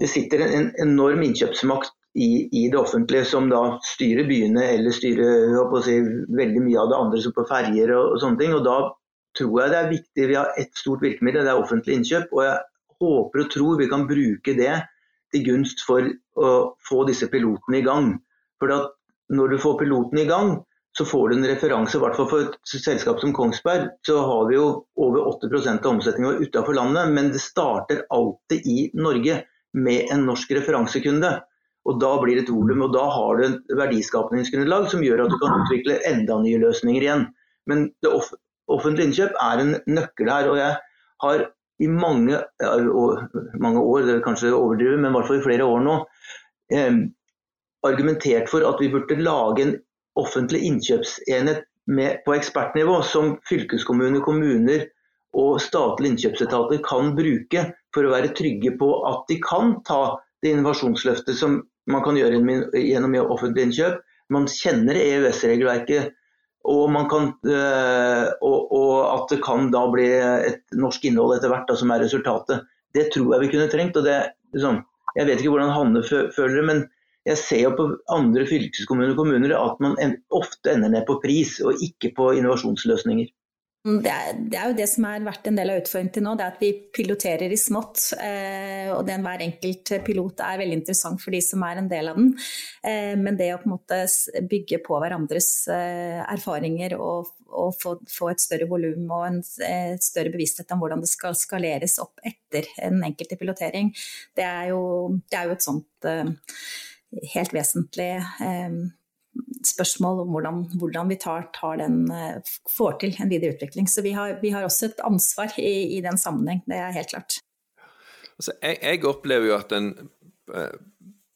Det sitter en enorm innkjøpsmakt i, i, det offentlige som da styrer byene eller styrer si, veldig mye av det andre som på ferjer og, og, sånne ting. og Da tror jeg det er viktig. Vi har ett stort virkemiddel, det er offentlig innkjøp. og jeg håper og tror vi kan bruke det til gunst for å få disse pilotene i gang. For når du får pilotene i gang, så får du en referanse. I hvert fall for et selskap som Kongsberg, så har vi jo over 8% av omsetningen utenfor landet. Men det starter alltid i Norge med en norsk referansekunde. Og Da blir det et volum, og da har du et verdiskapningsgrunnlag som gjør at du kan utvikle enda nye løsninger igjen. Men det off offentlige innkjøp er en nøkkel her. og jeg har i mange, mange år, det er kanskje overdrivet, men i hvert fall i flere år nå, eh, argumentert for at vi burde lage en offentlig innkjøpsenhet med, på ekspertnivå som fylkeskommuner, kommuner og statlige innkjøpsetater kan bruke for å være trygge på at de kan ta det innovasjonsløftet som man kan gjøre gjennom offentlig innkjøp. Man kjenner EØS-regelverket, og, kan, øh, og, og, at det kan da bli et norsk innhold etter hvert da, som er resultatet. Det tror jeg vi kunne trengt. og det, liksom, Jeg vet ikke hvordan Hanne føler det, men jeg ser jo på andre fylkeskommuner og kommuner at man ofte ender ned på pris, og ikke på innovasjonsløsninger. Det er, det er, jo det som har vært en del av utfordringen til nå, det er at vi piloterer i smått. Eh, og den hver enkelt pilot er veldig interessant for de som er en del av den. Eh, men det å på en måte bygge på hverandres eh, erfaringer og, og få, få, et større volum og en et større bevissthet om hvordan det skal skaleres opp etter en enkelte pilotering, det er jo, det er jo et sånt eh, helt vesentlig eh, spørsmål om hvordan, hvordan vi tar, tar, den, eh, får til en videre utvikling. Så vi har, vi har også et ansvar i, i, den sammenheng, det er helt klart. Altså, jeg, jeg, opplever jo at den, eh,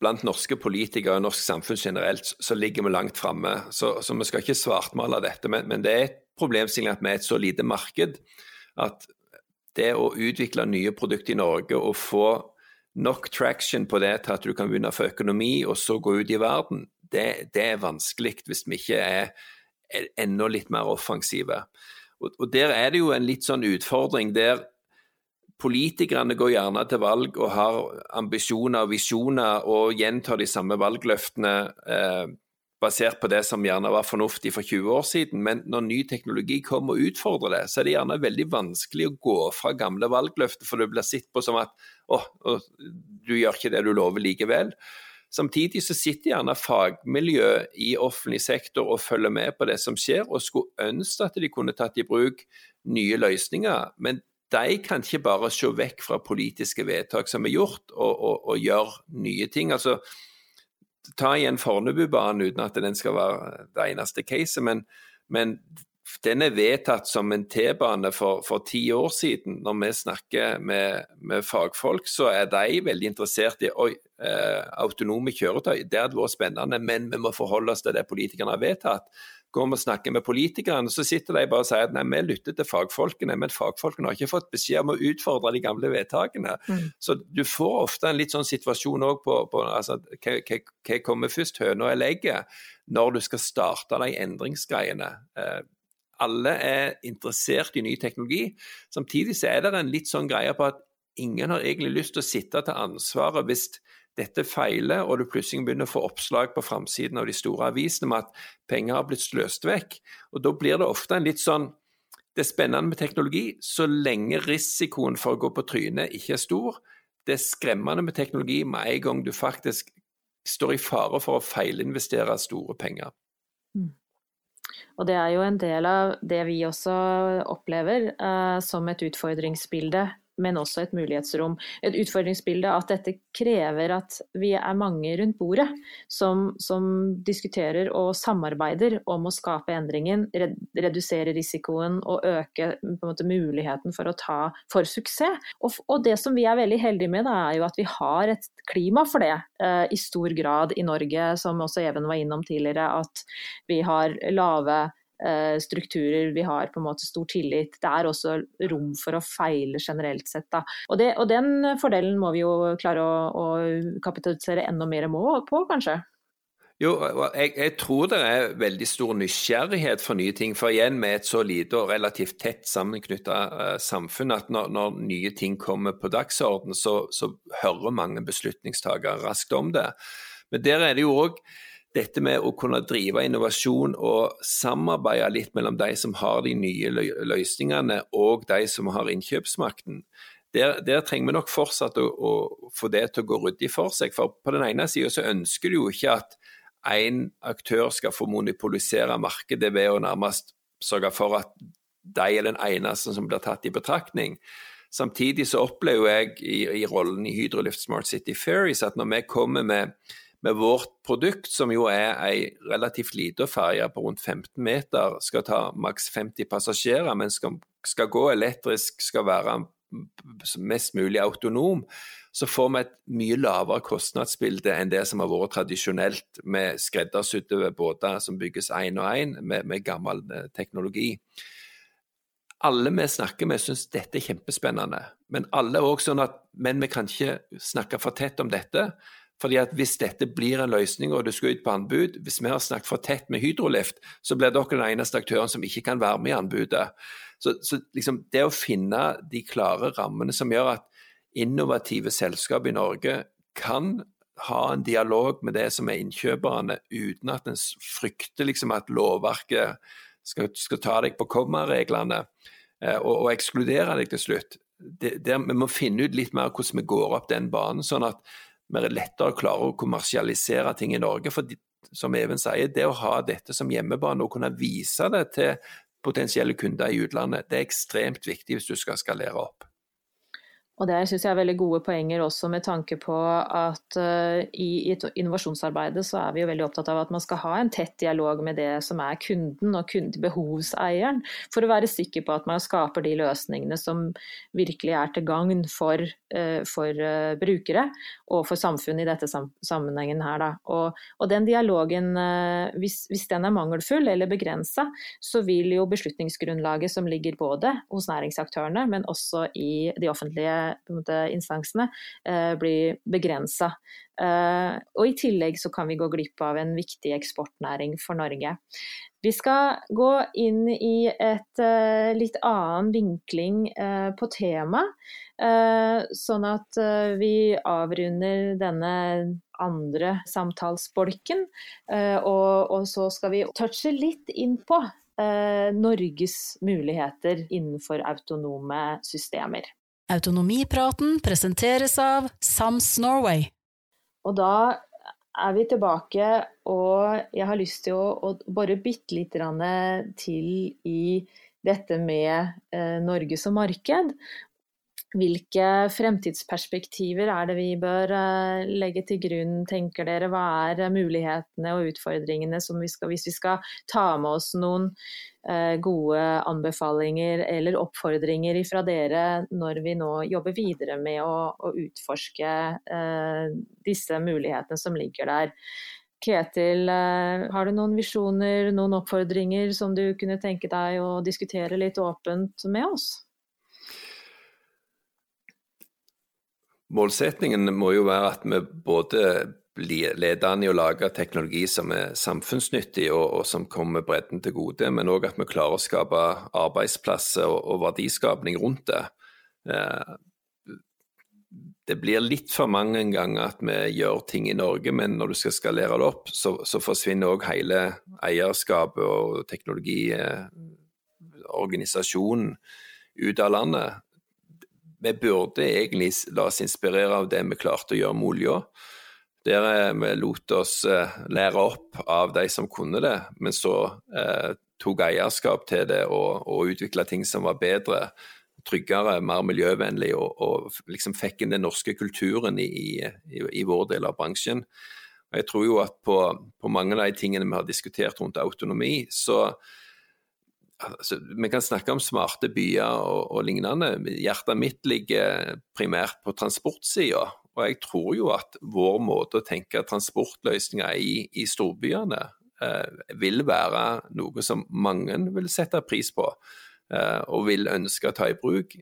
blant norske politikere og norsk samfunn generelt, så ligger vi langt framme. Så, så, vi skal ikke svartmale dette, men, men det er et problemstilling at vi er et så lite marked at det å utvikle nye produkter i Norge og få nok traction på det til at du kan begynne å få økonomi og så gå ut i verden, det, det er vanskelig hvis vi ikke er, enda litt mer offensive. Og, og, Der er det jo en litt sånn utfordring der politikerne går gjerne til valg og har ambisjoner og visjoner og gjentar de samme valgløftene eh, basert på det som gjerne var fornuftig for 20 år siden. Men når ny teknologi kommer og utfordrer det, så er det gjerne veldig vanskelig å gå fra gamle valgløfter, for det blir sett på som at å, du gjør ikke det du lover likevel. Samtidig så sitter gjerne fagmiljø i offentlig sektor og følger med på det som skjer, og skulle ønske at de kunne tatt i bruk nye løsninger. Men de kan ikke bare se vekk fra politiske vedtak som er gjort, og, og, og gjøre nye ting. Altså, ta igjen Fornebubanen uten at den skal være det eneste caset, men, men den er vedtatt som en T-bane for, ti år siden. Når vi snakker med, med, fagfolk, så er de veldig interessert i oi, autonome kjøretøy. Det hadde vært spennende, men vi må forholde oss til det politikerne har vedtatt. Går vi og snakker med politikerne, så sitter de bare og sier at nei, vi lytter til fagfolkene, men fagfolkene har ikke fått beskjed om å utfordre de gamle vedtakene. Mm. Så du får ofte en litt sånn situasjon òg på, på altså, hva, hva, hva kommer først, høna eller egget, når du skal starte de endringsgreiene. Eh, alle er interessert i ny teknologi. Samtidig så er det en litt sånn greie på at ingen har egentlig lyst til å sitte til ansvaret hvis dette feiler, og du plutselig begynner å få oppslag på framsiden av de store avisene med at penger har blitt sløst vekk. Og Da blir det ofte en litt sånn Det er spennende med teknologi så lenge risikoen for å gå på trynet ikke er stor. Det er skremmende med teknologi med en gang du faktisk står i fare for å feilinvestere store penger. Mm. Og det er jo en del av det vi også opplever uh, som et utfordringsbilde men også et mulighetsrom. Et utfordringsbilde at dette krever at vi er mange rundt bordet som, som diskuterer og samarbeider om å skape endringen, redusere risikoen og øke måte, muligheten for å ta for suksess. Og, og, det som vi er veldig heldige med, da, er jo at vi har et klima for det eh, i stor grad i Norge, som også Even var innom tidligere. At vi har lave strukturer, vi har på en måte stor tillit. Det er også rom for å feile generelt sett. Da. Og, det, og den fordelen må vi jo klare å, å kapitalisere enda mer på, kanskje. Jo, jeg, jeg, tror det er veldig stor nysgjerrighet for nye ting. For igjen, med et så lite og relativt tett sammenknytta uh, eh, samfunn, at når, når, nye ting kommer på dagsorden, så, så hører mange beslutningstakere raskt om det. Men der er det jo òg dette med å kunne drive innovasjon og samarbeide litt mellom de som har de nye løsningene og de som har innkjøpsmakten. Der, der trenger vi nok fortsatt å, å, få det til å gå ryddig for seg. For på den ene sida så ønsker du jo ikke at én aktør skal få monopolisere markedet ved å nærmest sørge for at de er den eneste som blir tatt i betraktning. Samtidig så opplever jeg i, i rollen i Hydrolift Smart City Ferries at når vi kommer med med vårt produkt, som jo er ei relativt lita ferje på rundt 15 meter, skal ta maks 50 passasjerer, men skal, skal, gå elektrisk, skal være mest mulig autonom, så får vi et mye lavere kostnadsbilde enn det som har vært tradisjonelt med skreddersydde båter som bygges én og én med, med, gammel eh, teknologi. Alle vi snakker med syns dette er kjempespennende, men alle er også sånn at men vi kan ikke snakke for tett om dette. Fordi at Hvis dette blir en løsning og det skal ut på anbud, hvis vi har snakket for tett med Hydrolift, så blir dere den eneste aktøren som ikke kan være med i anbudet. Så, så liksom det å finne de klare rammene som gjør at innovative selskap i Norge kan ha en dialog med det som er innkjøperne, uten at en frykter liksom at lovverket skal, skal ta deg på kommareglene eh, og, og, ekskludere deg til slutt. Det, det, vi må finne ut litt mer hvordan vi går opp den banen, sånn at vi lettere klarer å kommersialisere ting i Norge. For som Even sier, det å ha dette som hjemmebane og kunne vise det til potensielle kunder i utlandet, det er ekstremt viktig hvis du skal skalere opp. Og Det synes jeg er veldig gode poenger også med tanke på at uh, i, i innovasjonsarbeidet så er vi jo veldig opptatt av at man skal ha en tett dialog med det som er kunden og kundebehovseieren, for å være sikker på at man skaper de løsningene som virkelig er til gagn for, uh, for uh, brukere og for samfunnet i dette sam sammenhengen her. Da. Og, og den dialogen, hvis, hvis, den er mangelfull eller begrensa, så vil jo beslutningsgrunnlaget som ligger både hos næringsaktørene, men også i de offentlige måte, instansene eh, blir begrensa. Eh, og i tillegg så kan vi gå glipp av en viktig eksportnæring for Norge. Vi skal gå inn i et uh, litt annen vinkling på temaet, sånn at vi avrunder denne andre samtalsbolken. Og, og, så skal vi touche litt inn på Norges muligheter innenfor autonome systemer. Autonomipraten presenteres av Sams Norway. Og da er vi tilbake, og jeg har lyst til å, å bore bitte litt til i dette med eh, Norge som marked. Hvilke fremtidsperspektiver er det vi bør eh, legge til grunn, tenker dere? Hva er mulighetene og utfordringene vi skal, hvis vi skal ta med oss noen Eh, gode anbefalinger eller oppfordringer fra dere når vi nå jobber videre med å, å utforske eh, disse mulighetene som ligger der. Ketil, eh, har du noen visjoner, noen oppfordringer som du kunne tenke deg å diskutere litt åpent med oss? Målsetningen må jo være at vi både blir ledende i å lage teknologi som er samfunnsnyttig og, og som kommer bredden til gode, men òg at vi klarer å skape arbeidsplasser og, og verdiskapning rundt det. Eh, det blir litt for mange ganger at vi gjør ting i Norge, men når du skal skalere det opp, så, så forsvinner òg hele eierskapet og teknologiorganisasjonen ut av landet. Vi burde egentlig la oss inspirere av det vi klarte å gjøre med olja. Der eh, vi lot oss eh, lære opp av de som kunne det, men så eh, tok eierskap til det og, og utvikla ting som var bedre tryggere, mer miljøvennlig, og, og liksom fikk inn den norske kulturen i, i, i, vår del av bransjen. Og jeg tror jo at på, på, mange av de tingene vi har diskutert rundt autonomi, så altså, Vi kan snakke om smarte byer og, og lignende. Hjertet mitt ligger primært på transportsida. Og jeg tror jo at vår måte å tenke transportløsninger i, i storbyene eh, vil være noe som mange vil sette pris på eh, og vil ønske å ta i bruk.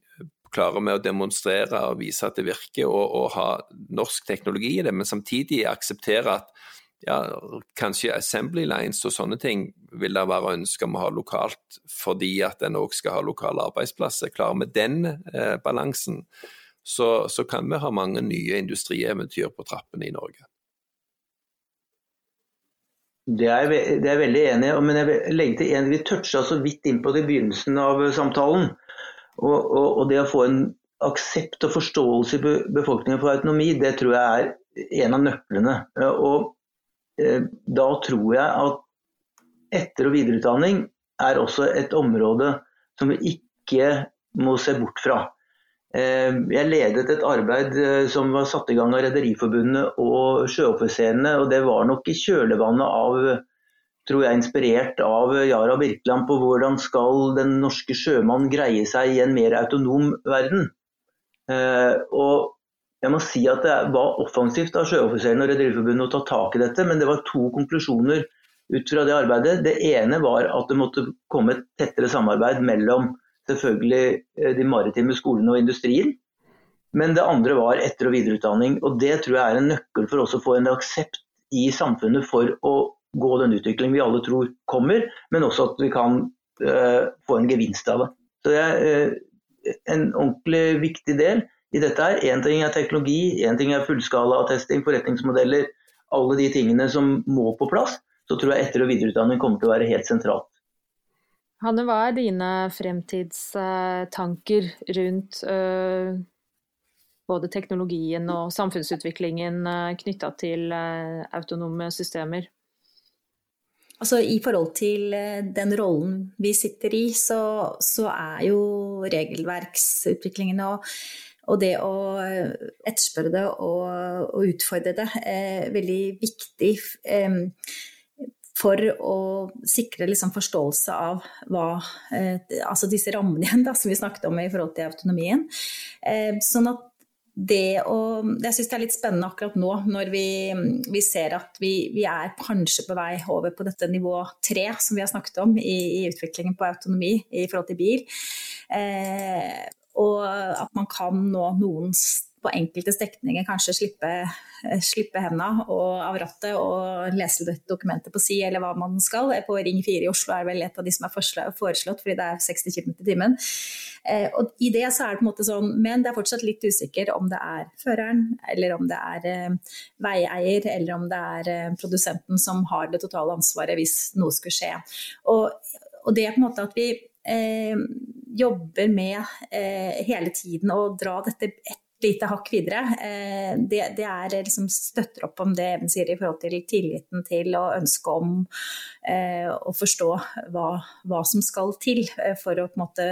Klarer vi å demonstrere og vise at det virker, og, og ha norsk teknologi i det, men samtidig akseptere at ja, kanskje assembly lines og sånne ting vil det være ønske om å ha lokalt, fordi at en òg skal ha lokale arbeidsplasser. Klarer vi den eh, balansen, så, så, kan vi ha mange nye industrieventyr på trappene i Norge. Det er, jeg, det er jeg veldig enig i. Men jeg vil legge til en, vi toucha så vidt inn på det i begynnelsen av samtalen. Og, og, og, det å få en aksept og forståelse i befolkningen for autonomi, det tror jeg er en av nøklene. Og eh, da tror jeg at etter- og videreutdanning er også et område som vi ikke må se bort fra. Eh, jeg ledet et arbeid eh, som var satt i gang av Rederiforbundet og sjøoffiserene. og Det var nok i kjølvannet av, tror jeg, inspirert av Yara Birkeland på hvordan skal den norske sjømann greie seg i en mer autonom verden. Eh, og jeg må si at Det var offensivt av sjøoffiserene og Rederiforbundet å ta tak i dette, men det var to konklusjoner ut fra det arbeidet. Det ene var at det måtte komme et tettere samarbeid mellom selvfølgelig eh, de maritime skolene og industrien. Men det andre var etter- og videreutdanning. og Det tror jeg er en nøkkel for å få en aksept i samfunnet for å gå den utviklingen vi alle tror kommer, men også at vi kan uh, få en gevinst av det. Så det er uh, en ordentlig viktig del i dette her. Én ting er teknologi, én ting er fullskalatesting, forretningsmodeller, alle de tingene som må på plass. Så tror jeg etter- og videreutdanning kommer til å være helt sentralt. Hanne, hva er dine fremtidstanker rundt uh, både teknologien og samfunnsutviklingen uh, knytta til uh, autonome systemer? Altså, I forhold til den rollen vi sitter i, så, så er jo regelverksutviklingen og, og det å etterspørre det og, og utfordre det er veldig viktig. Eh, for å sikre liksom forståelse av hva, eh, altså disse rammene igjen da, som vi snakket om i forhold til autonomien. Eh, sånn at det å, jeg syns det er litt spennende akkurat nå, når vi, vi ser at vi, vi, er kanskje på vei over på dette nivå tre, som vi har snakket om i, i utviklingen på autonomi i forhold til bil. Eh, og at man kan nå noen på enkelte strekninger kanskje slippe, eh, slippe hendene av rattet og lese dokumentet på si, eller hva man skal. På Ring 4 i Oslo er vel et av de som er foreslått, fordi det er 60 km i timen. Eh, og i det så er det på en måte sånn, Men det er fortsatt litt usikker om det er føreren, eller om det er eh, veieier, eller om det er eh, produsenten som har det totale ansvaret hvis noe skulle skje. Og, og det på en måte at vi eh, jobber med eh, hele tiden å dra dette ett lite hakk videre. Eh, det, det er liksom støtter opp om det Even sier i forhold til tilliten til og ønsket om eh, å forstå hva, hva, som skal til eh, for å på en måte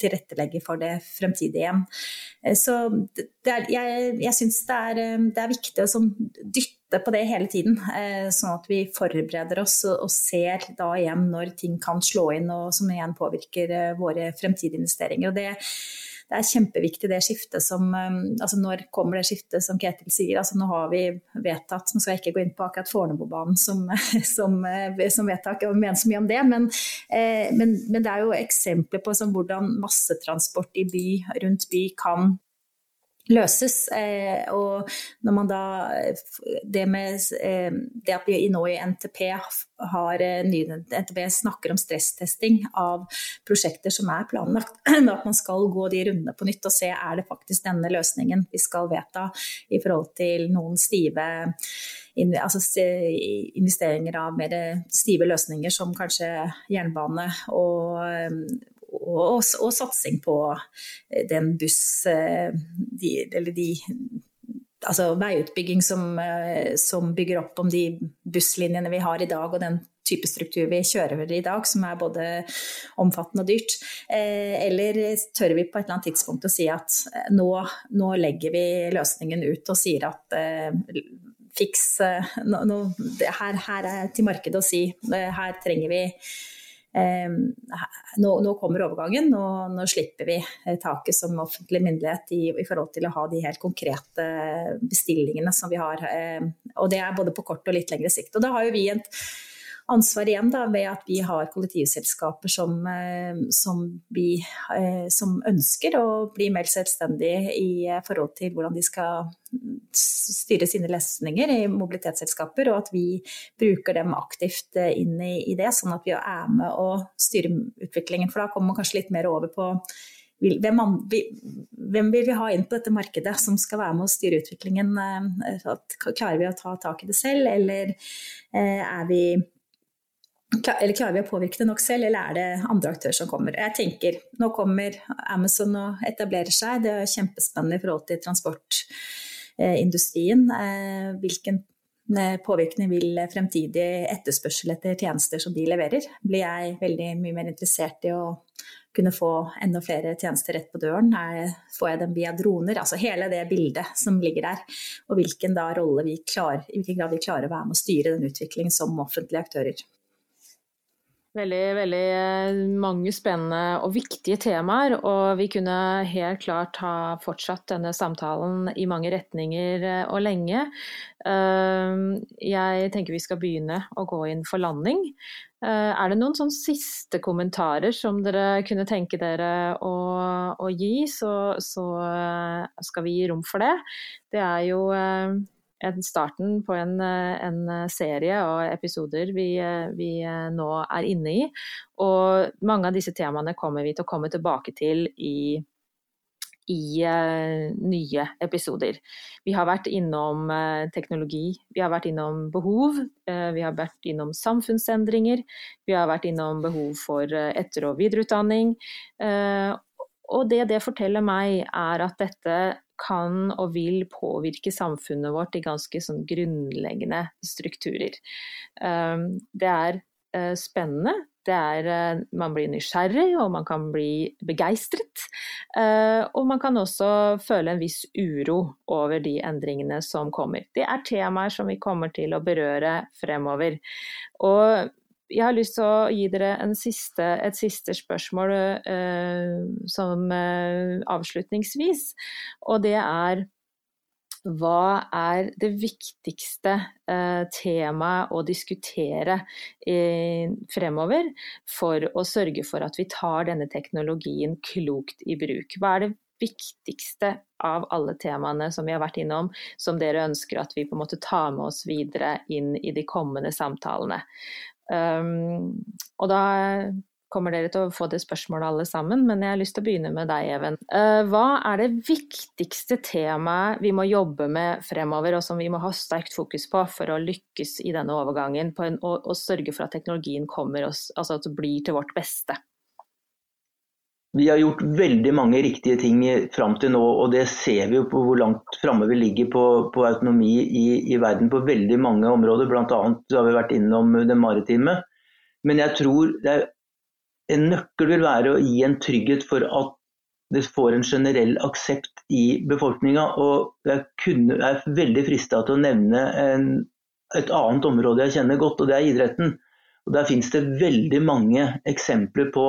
tilrettelegge for det fremtidige igjen. Så er, jeg, jeg syns det, det, er viktig å sånn, dytte på det hele tiden, sånn at vi forbereder oss og ser da igjen når ting kan slå inn og som igjen påvirker våre fremtidige investeringer. Og det det er kjempeviktig det skiftet som um, altså Når kommer det skiftet som Ketil sier? altså Nå har vi vedtatt, nå skal jeg ikke gå inn på akkurat Fornebubanen som, som, eh, som vedtak og mene så mye om det, men, eh, men, men, det er jo eksempler på sånn, hvordan massetransport i by, rundt by kan løses. Eh, og når man da Det med eh, det at vi nå i NTP har eh, NTP snakker om stresstesting av prosjekter som er planlagt, at man skal gå de rundene på nytt og se er det faktisk denne løsningen vi skal vedta i forhold til noen stive altså investeringer av mer stive løsninger som kanskje jernbane og, og, og, satsing på eh, den buss eh, de, Eller de altså veiutbygging som, eh, som, bygger opp om de busslinjene vi har i dag, og den type struktur vi kjører i dag, som er både omfattende og dyrt? Eller tør vi på et eller annet tidspunkt å si at nå, nå legger vi løsningen ut og sier at fiks no, no, her, her, er til markedet å si. Her trenger vi nå, nå, kommer overgangen, og nå slipper vi taket som offentlig myndighet i, i, forhold til å ha de helt konkrete bestillingene som vi har. Eh, og det er både på kort og litt lengre sikt. Og da har jo vi en ansvar igjen da, ved at vi har kollektivselskaper som, eh, som, vi, eh, som ønsker å bli mer selvstendige i eh, forhold til hvordan de skal styre sine løsninger i mobilitetsselskaper, og at vi bruker dem aktivt inn i, i det, sånn at vi er med og styrer utviklingen. For da kommer man kanskje litt mer over på hvem, hvem, vil vi ha inn på dette markedet som skal være med å styre utviklingen? Klarer vi å ta tak i det selv, eller er vi eller klarer vi å påvirke det nok selv, eller er det andre aktører som kommer? Jeg tenker, Nå kommer Amazon og etablerer seg, det er kjempespennende i forhold til transportindustrien. Eh, hvilken eh, påvirkning vil fremtidig etterspørsel etter tjenester som de leverer? Blir jeg veldig mye mer interessert i å kunne få enda flere tjenester rett på døren? Får jeg dem via droner? Altså hele det bildet som ligger der. Og hvilken da rolle vi klarer, i hvilken grad vi klarer å være med å styre den utviklingen som offentlige aktører. Veldig, veldig eh, mange spennende og viktige temaer. Og vi kunne helt klart ha fortsatt denne samtalen i mange retninger eh, og lenge. Eh, jeg tenker vi skal begynne å gå inn for landing. Er det noen sånn siste kommentarer som dere kunne tenke dere å, å gi, så, så skal vi gi rom for det. Det er jo starten på en, eh, en, eh, serie og episoder vi, eh, vi, nå er inne i. Og mange av disse temaene kommer vi til å komme tilbake til i, i uh, nye episoder. Vi har vært innom uh, teknologi, vi har vært innom behov, uh, vi har vært innom samfunnsendringer, vi har vært innom behov for etter- og videreutdanning. og det det forteller meg, er at dette kan og vil påvirke samfunnet vårt i ganske sånn grunnleggende strukturer. Ehm, det er eh, spennende. Det er, eh, man blir nysgjerrig, og man kan bli begeistret. Eh, og man kan også føle en viss uro over de endringene som kommer. Det er temaer som vi kommer til å berøre fremover. Og jeg har lyst til å gi dere siste, et siste spørsmål eh, som eh, avslutningsvis. Og det er hva er det viktigste eh, temaet å diskutere fremover for å sørge for at vi tar denne teknologien klokt i bruk? Hva er det viktigste av alle temaene som vi har vært innom, som dere ønsker at vi på en måte tar med oss videre inn i de kommende samtalene? Um, og da kommer dere til å få det spørsmålet alle sammen, men jeg har lyst til å begynne med deg, Even. Uh, hva er det viktigste temaet vi må jobbe med fremover, og som vi må ha sterkt fokus på for å lykkes i denne overgangen, en, og, og, sørge for at teknologien kommer oss, altså at det blir til vårt beste? Vi har gjort veldig mange riktige ting fram til nå, og det ser vi jo på hvor langt framme vi ligger på, på autonomi i, i, verden på veldig mange områder. Bl.a. har vi vært innom det maritime. Men jeg tror er, en nøkkel vil være å gi en trygghet for at det får en generell aksept i befolkninga. Og jeg, kunne, jeg er veldig frista til å nevne en, et annet område jeg kjenner godt, og det er idretten. Og Der finnes det veldig mange eksempler på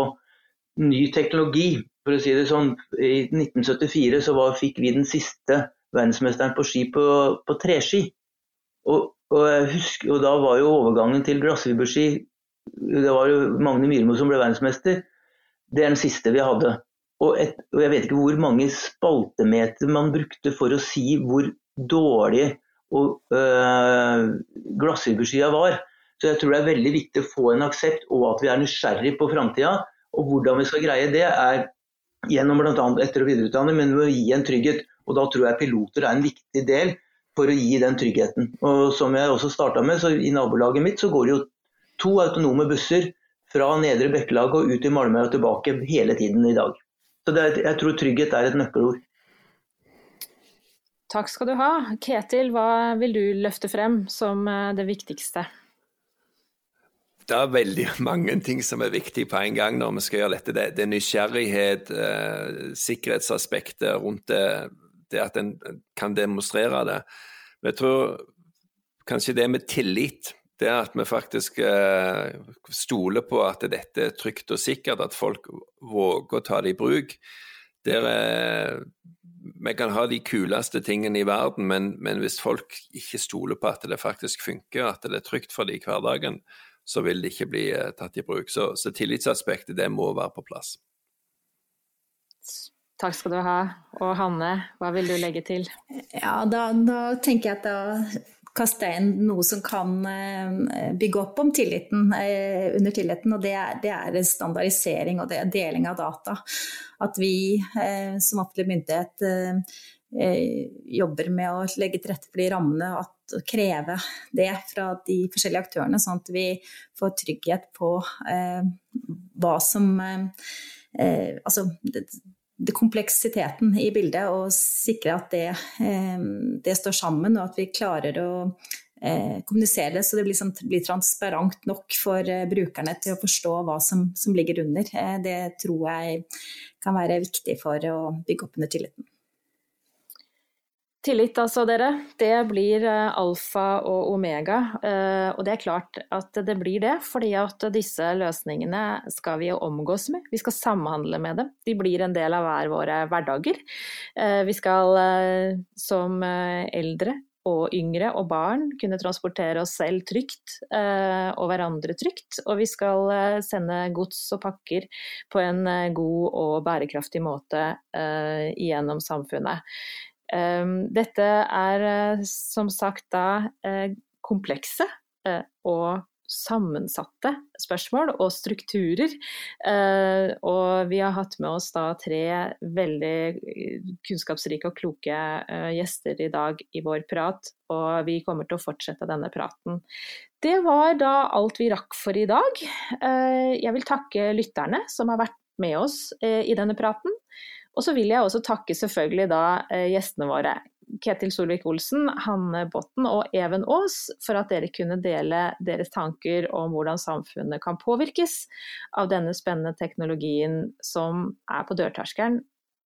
ny teknologi. For å si det sånn, I 1974 så var, fikk vi den siste verdensmesteren på ski på, på treski. Og, og, husker, og, da var jo overgangen til glassfiberski Det var jo Magne Myrmo som ble verdensmester. Det er den siste vi hadde. Og, et, og jeg vet ikke hvor mange spaltemeter man brukte for å si hvor dårlig og øh, glassfiberskia var. Så jeg tror det er veldig viktig å få en aksept, og at vi er nysgjerrig på framtida. Og hvordan vi skal greie det, er gjennom bl.a. etter- og videreutdanning, men ved å gi en trygghet. Og da tror jeg piloter er en viktig del for å gi den tryggheten. Og som jeg også starta med, så i nabolaget mitt så går det jo to autonome busser fra Nedre Bekkelag og ut i Malmö og tilbake hele tiden i dag. Så er, jeg tror trygghet er et nøkkelord. Takk skal du ha. Ketil, hva vil du løfte frem som eh, det viktigste? Det er veldig mange ting som er viktige på en gang når vi skal gjøre dette. Det, er nysgjerrighet, eh, sikkerhetsaspektet rundt det, det at en kan demonstrere det. Men jeg tror kanskje det med tillit, det at vi faktisk eh, stoler på at dette er trygt og sikkert, at folk våger å ta det i bruk. Der, eh, vi kan ha de kuleste tingene i verden, men, men, hvis folk ikke stoler på at det faktisk funker, at det er trygt for dem i hverdagen, så vil det ikke bli eh, tatt i bruk. Så, så tillitsaspektet, det må være på plass. Takk skal du ha. Og Hanne, hva vil du legge til? Ja, da, da tenker jeg at da kaste inn noe som kan eh, bygge opp om tilliten, eh, under tilliten, og det er, det er, standardisering og det er deling av data. At vi eh, som offentlig myndighet jobber med å legge til rette for de rammene, at kreve det fra de forskjellige aktørene, sånn at vi får trygghet på hva som Altså, det kompleksiteten i bildet og sikre at det, eh, det, står sammen, og at vi klarer å eh, kommunisere det så det blir, sånn, blir transparent nok for eh, brukerne til å forstå hva som, som ligger under. det tror jeg kan være viktig for å bygge opp under tilliten. Tillit altså, dere. Det blir eh, alfa og omega. Eh, og det er klart at det blir det, fordi at disse løsningene skal vi omgås med. Vi skal samhandle med dem. De blir en del av hver våre hverdager. Eh, vi skal som eldre og yngre og barn kunne transportere oss selv trygt og hverandre trygt. Og vi skal sende gods og pakker på en god og bærekraftig måte gjennom samfunnet. Ehm, dette er eh, som sagt da eh, komplekse eh, og sammensatte spørsmål og strukturer. og vi har hatt med oss da tre veldig kunnskapsrike og kloke gjester i dag i vår prat, og vi kommer til å fortsette denne praten. Det var da alt vi rakk for i dag. jeg vil takke lytterne som har vært med oss i denne praten. Og så vil jeg også takke selvfølgelig da eh, gjestene våre. Ketil Solvik-Olsen, Hanne Botten og Even Aas for at dere kunne dele deres tanker om hvordan samfunnet kan påvirkes av denne spennende teknologien som er på dørterskelen,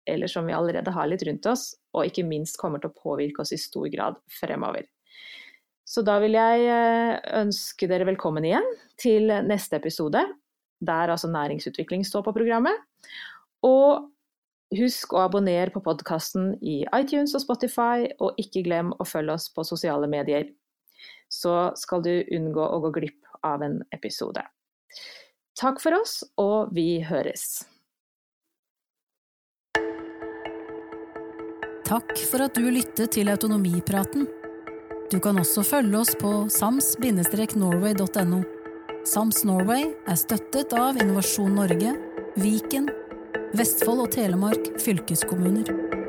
eller som vi allerede har litt rundt oss, og ikke minst kommer til å påvirke oss i stor grad fremover. Så da vil jeg eh, ønske dere velkommen igjen til neste episode, der altså næringsutvikling står på programmet. Og Husk å abonnere på podkasten i iTunes og Spotify, og ikke glem å følge oss på sosiale medier. Så skal du unngå å gå glipp av en episode. Takk for oss, og vi høres. Takk for at du lyttet til Autonomipraten. Du kan også følge oss på sams-norway.no. Sams Norway er støttet av Innovasjon Norge, Viken Vestfold og Telemark fylkeskommuner.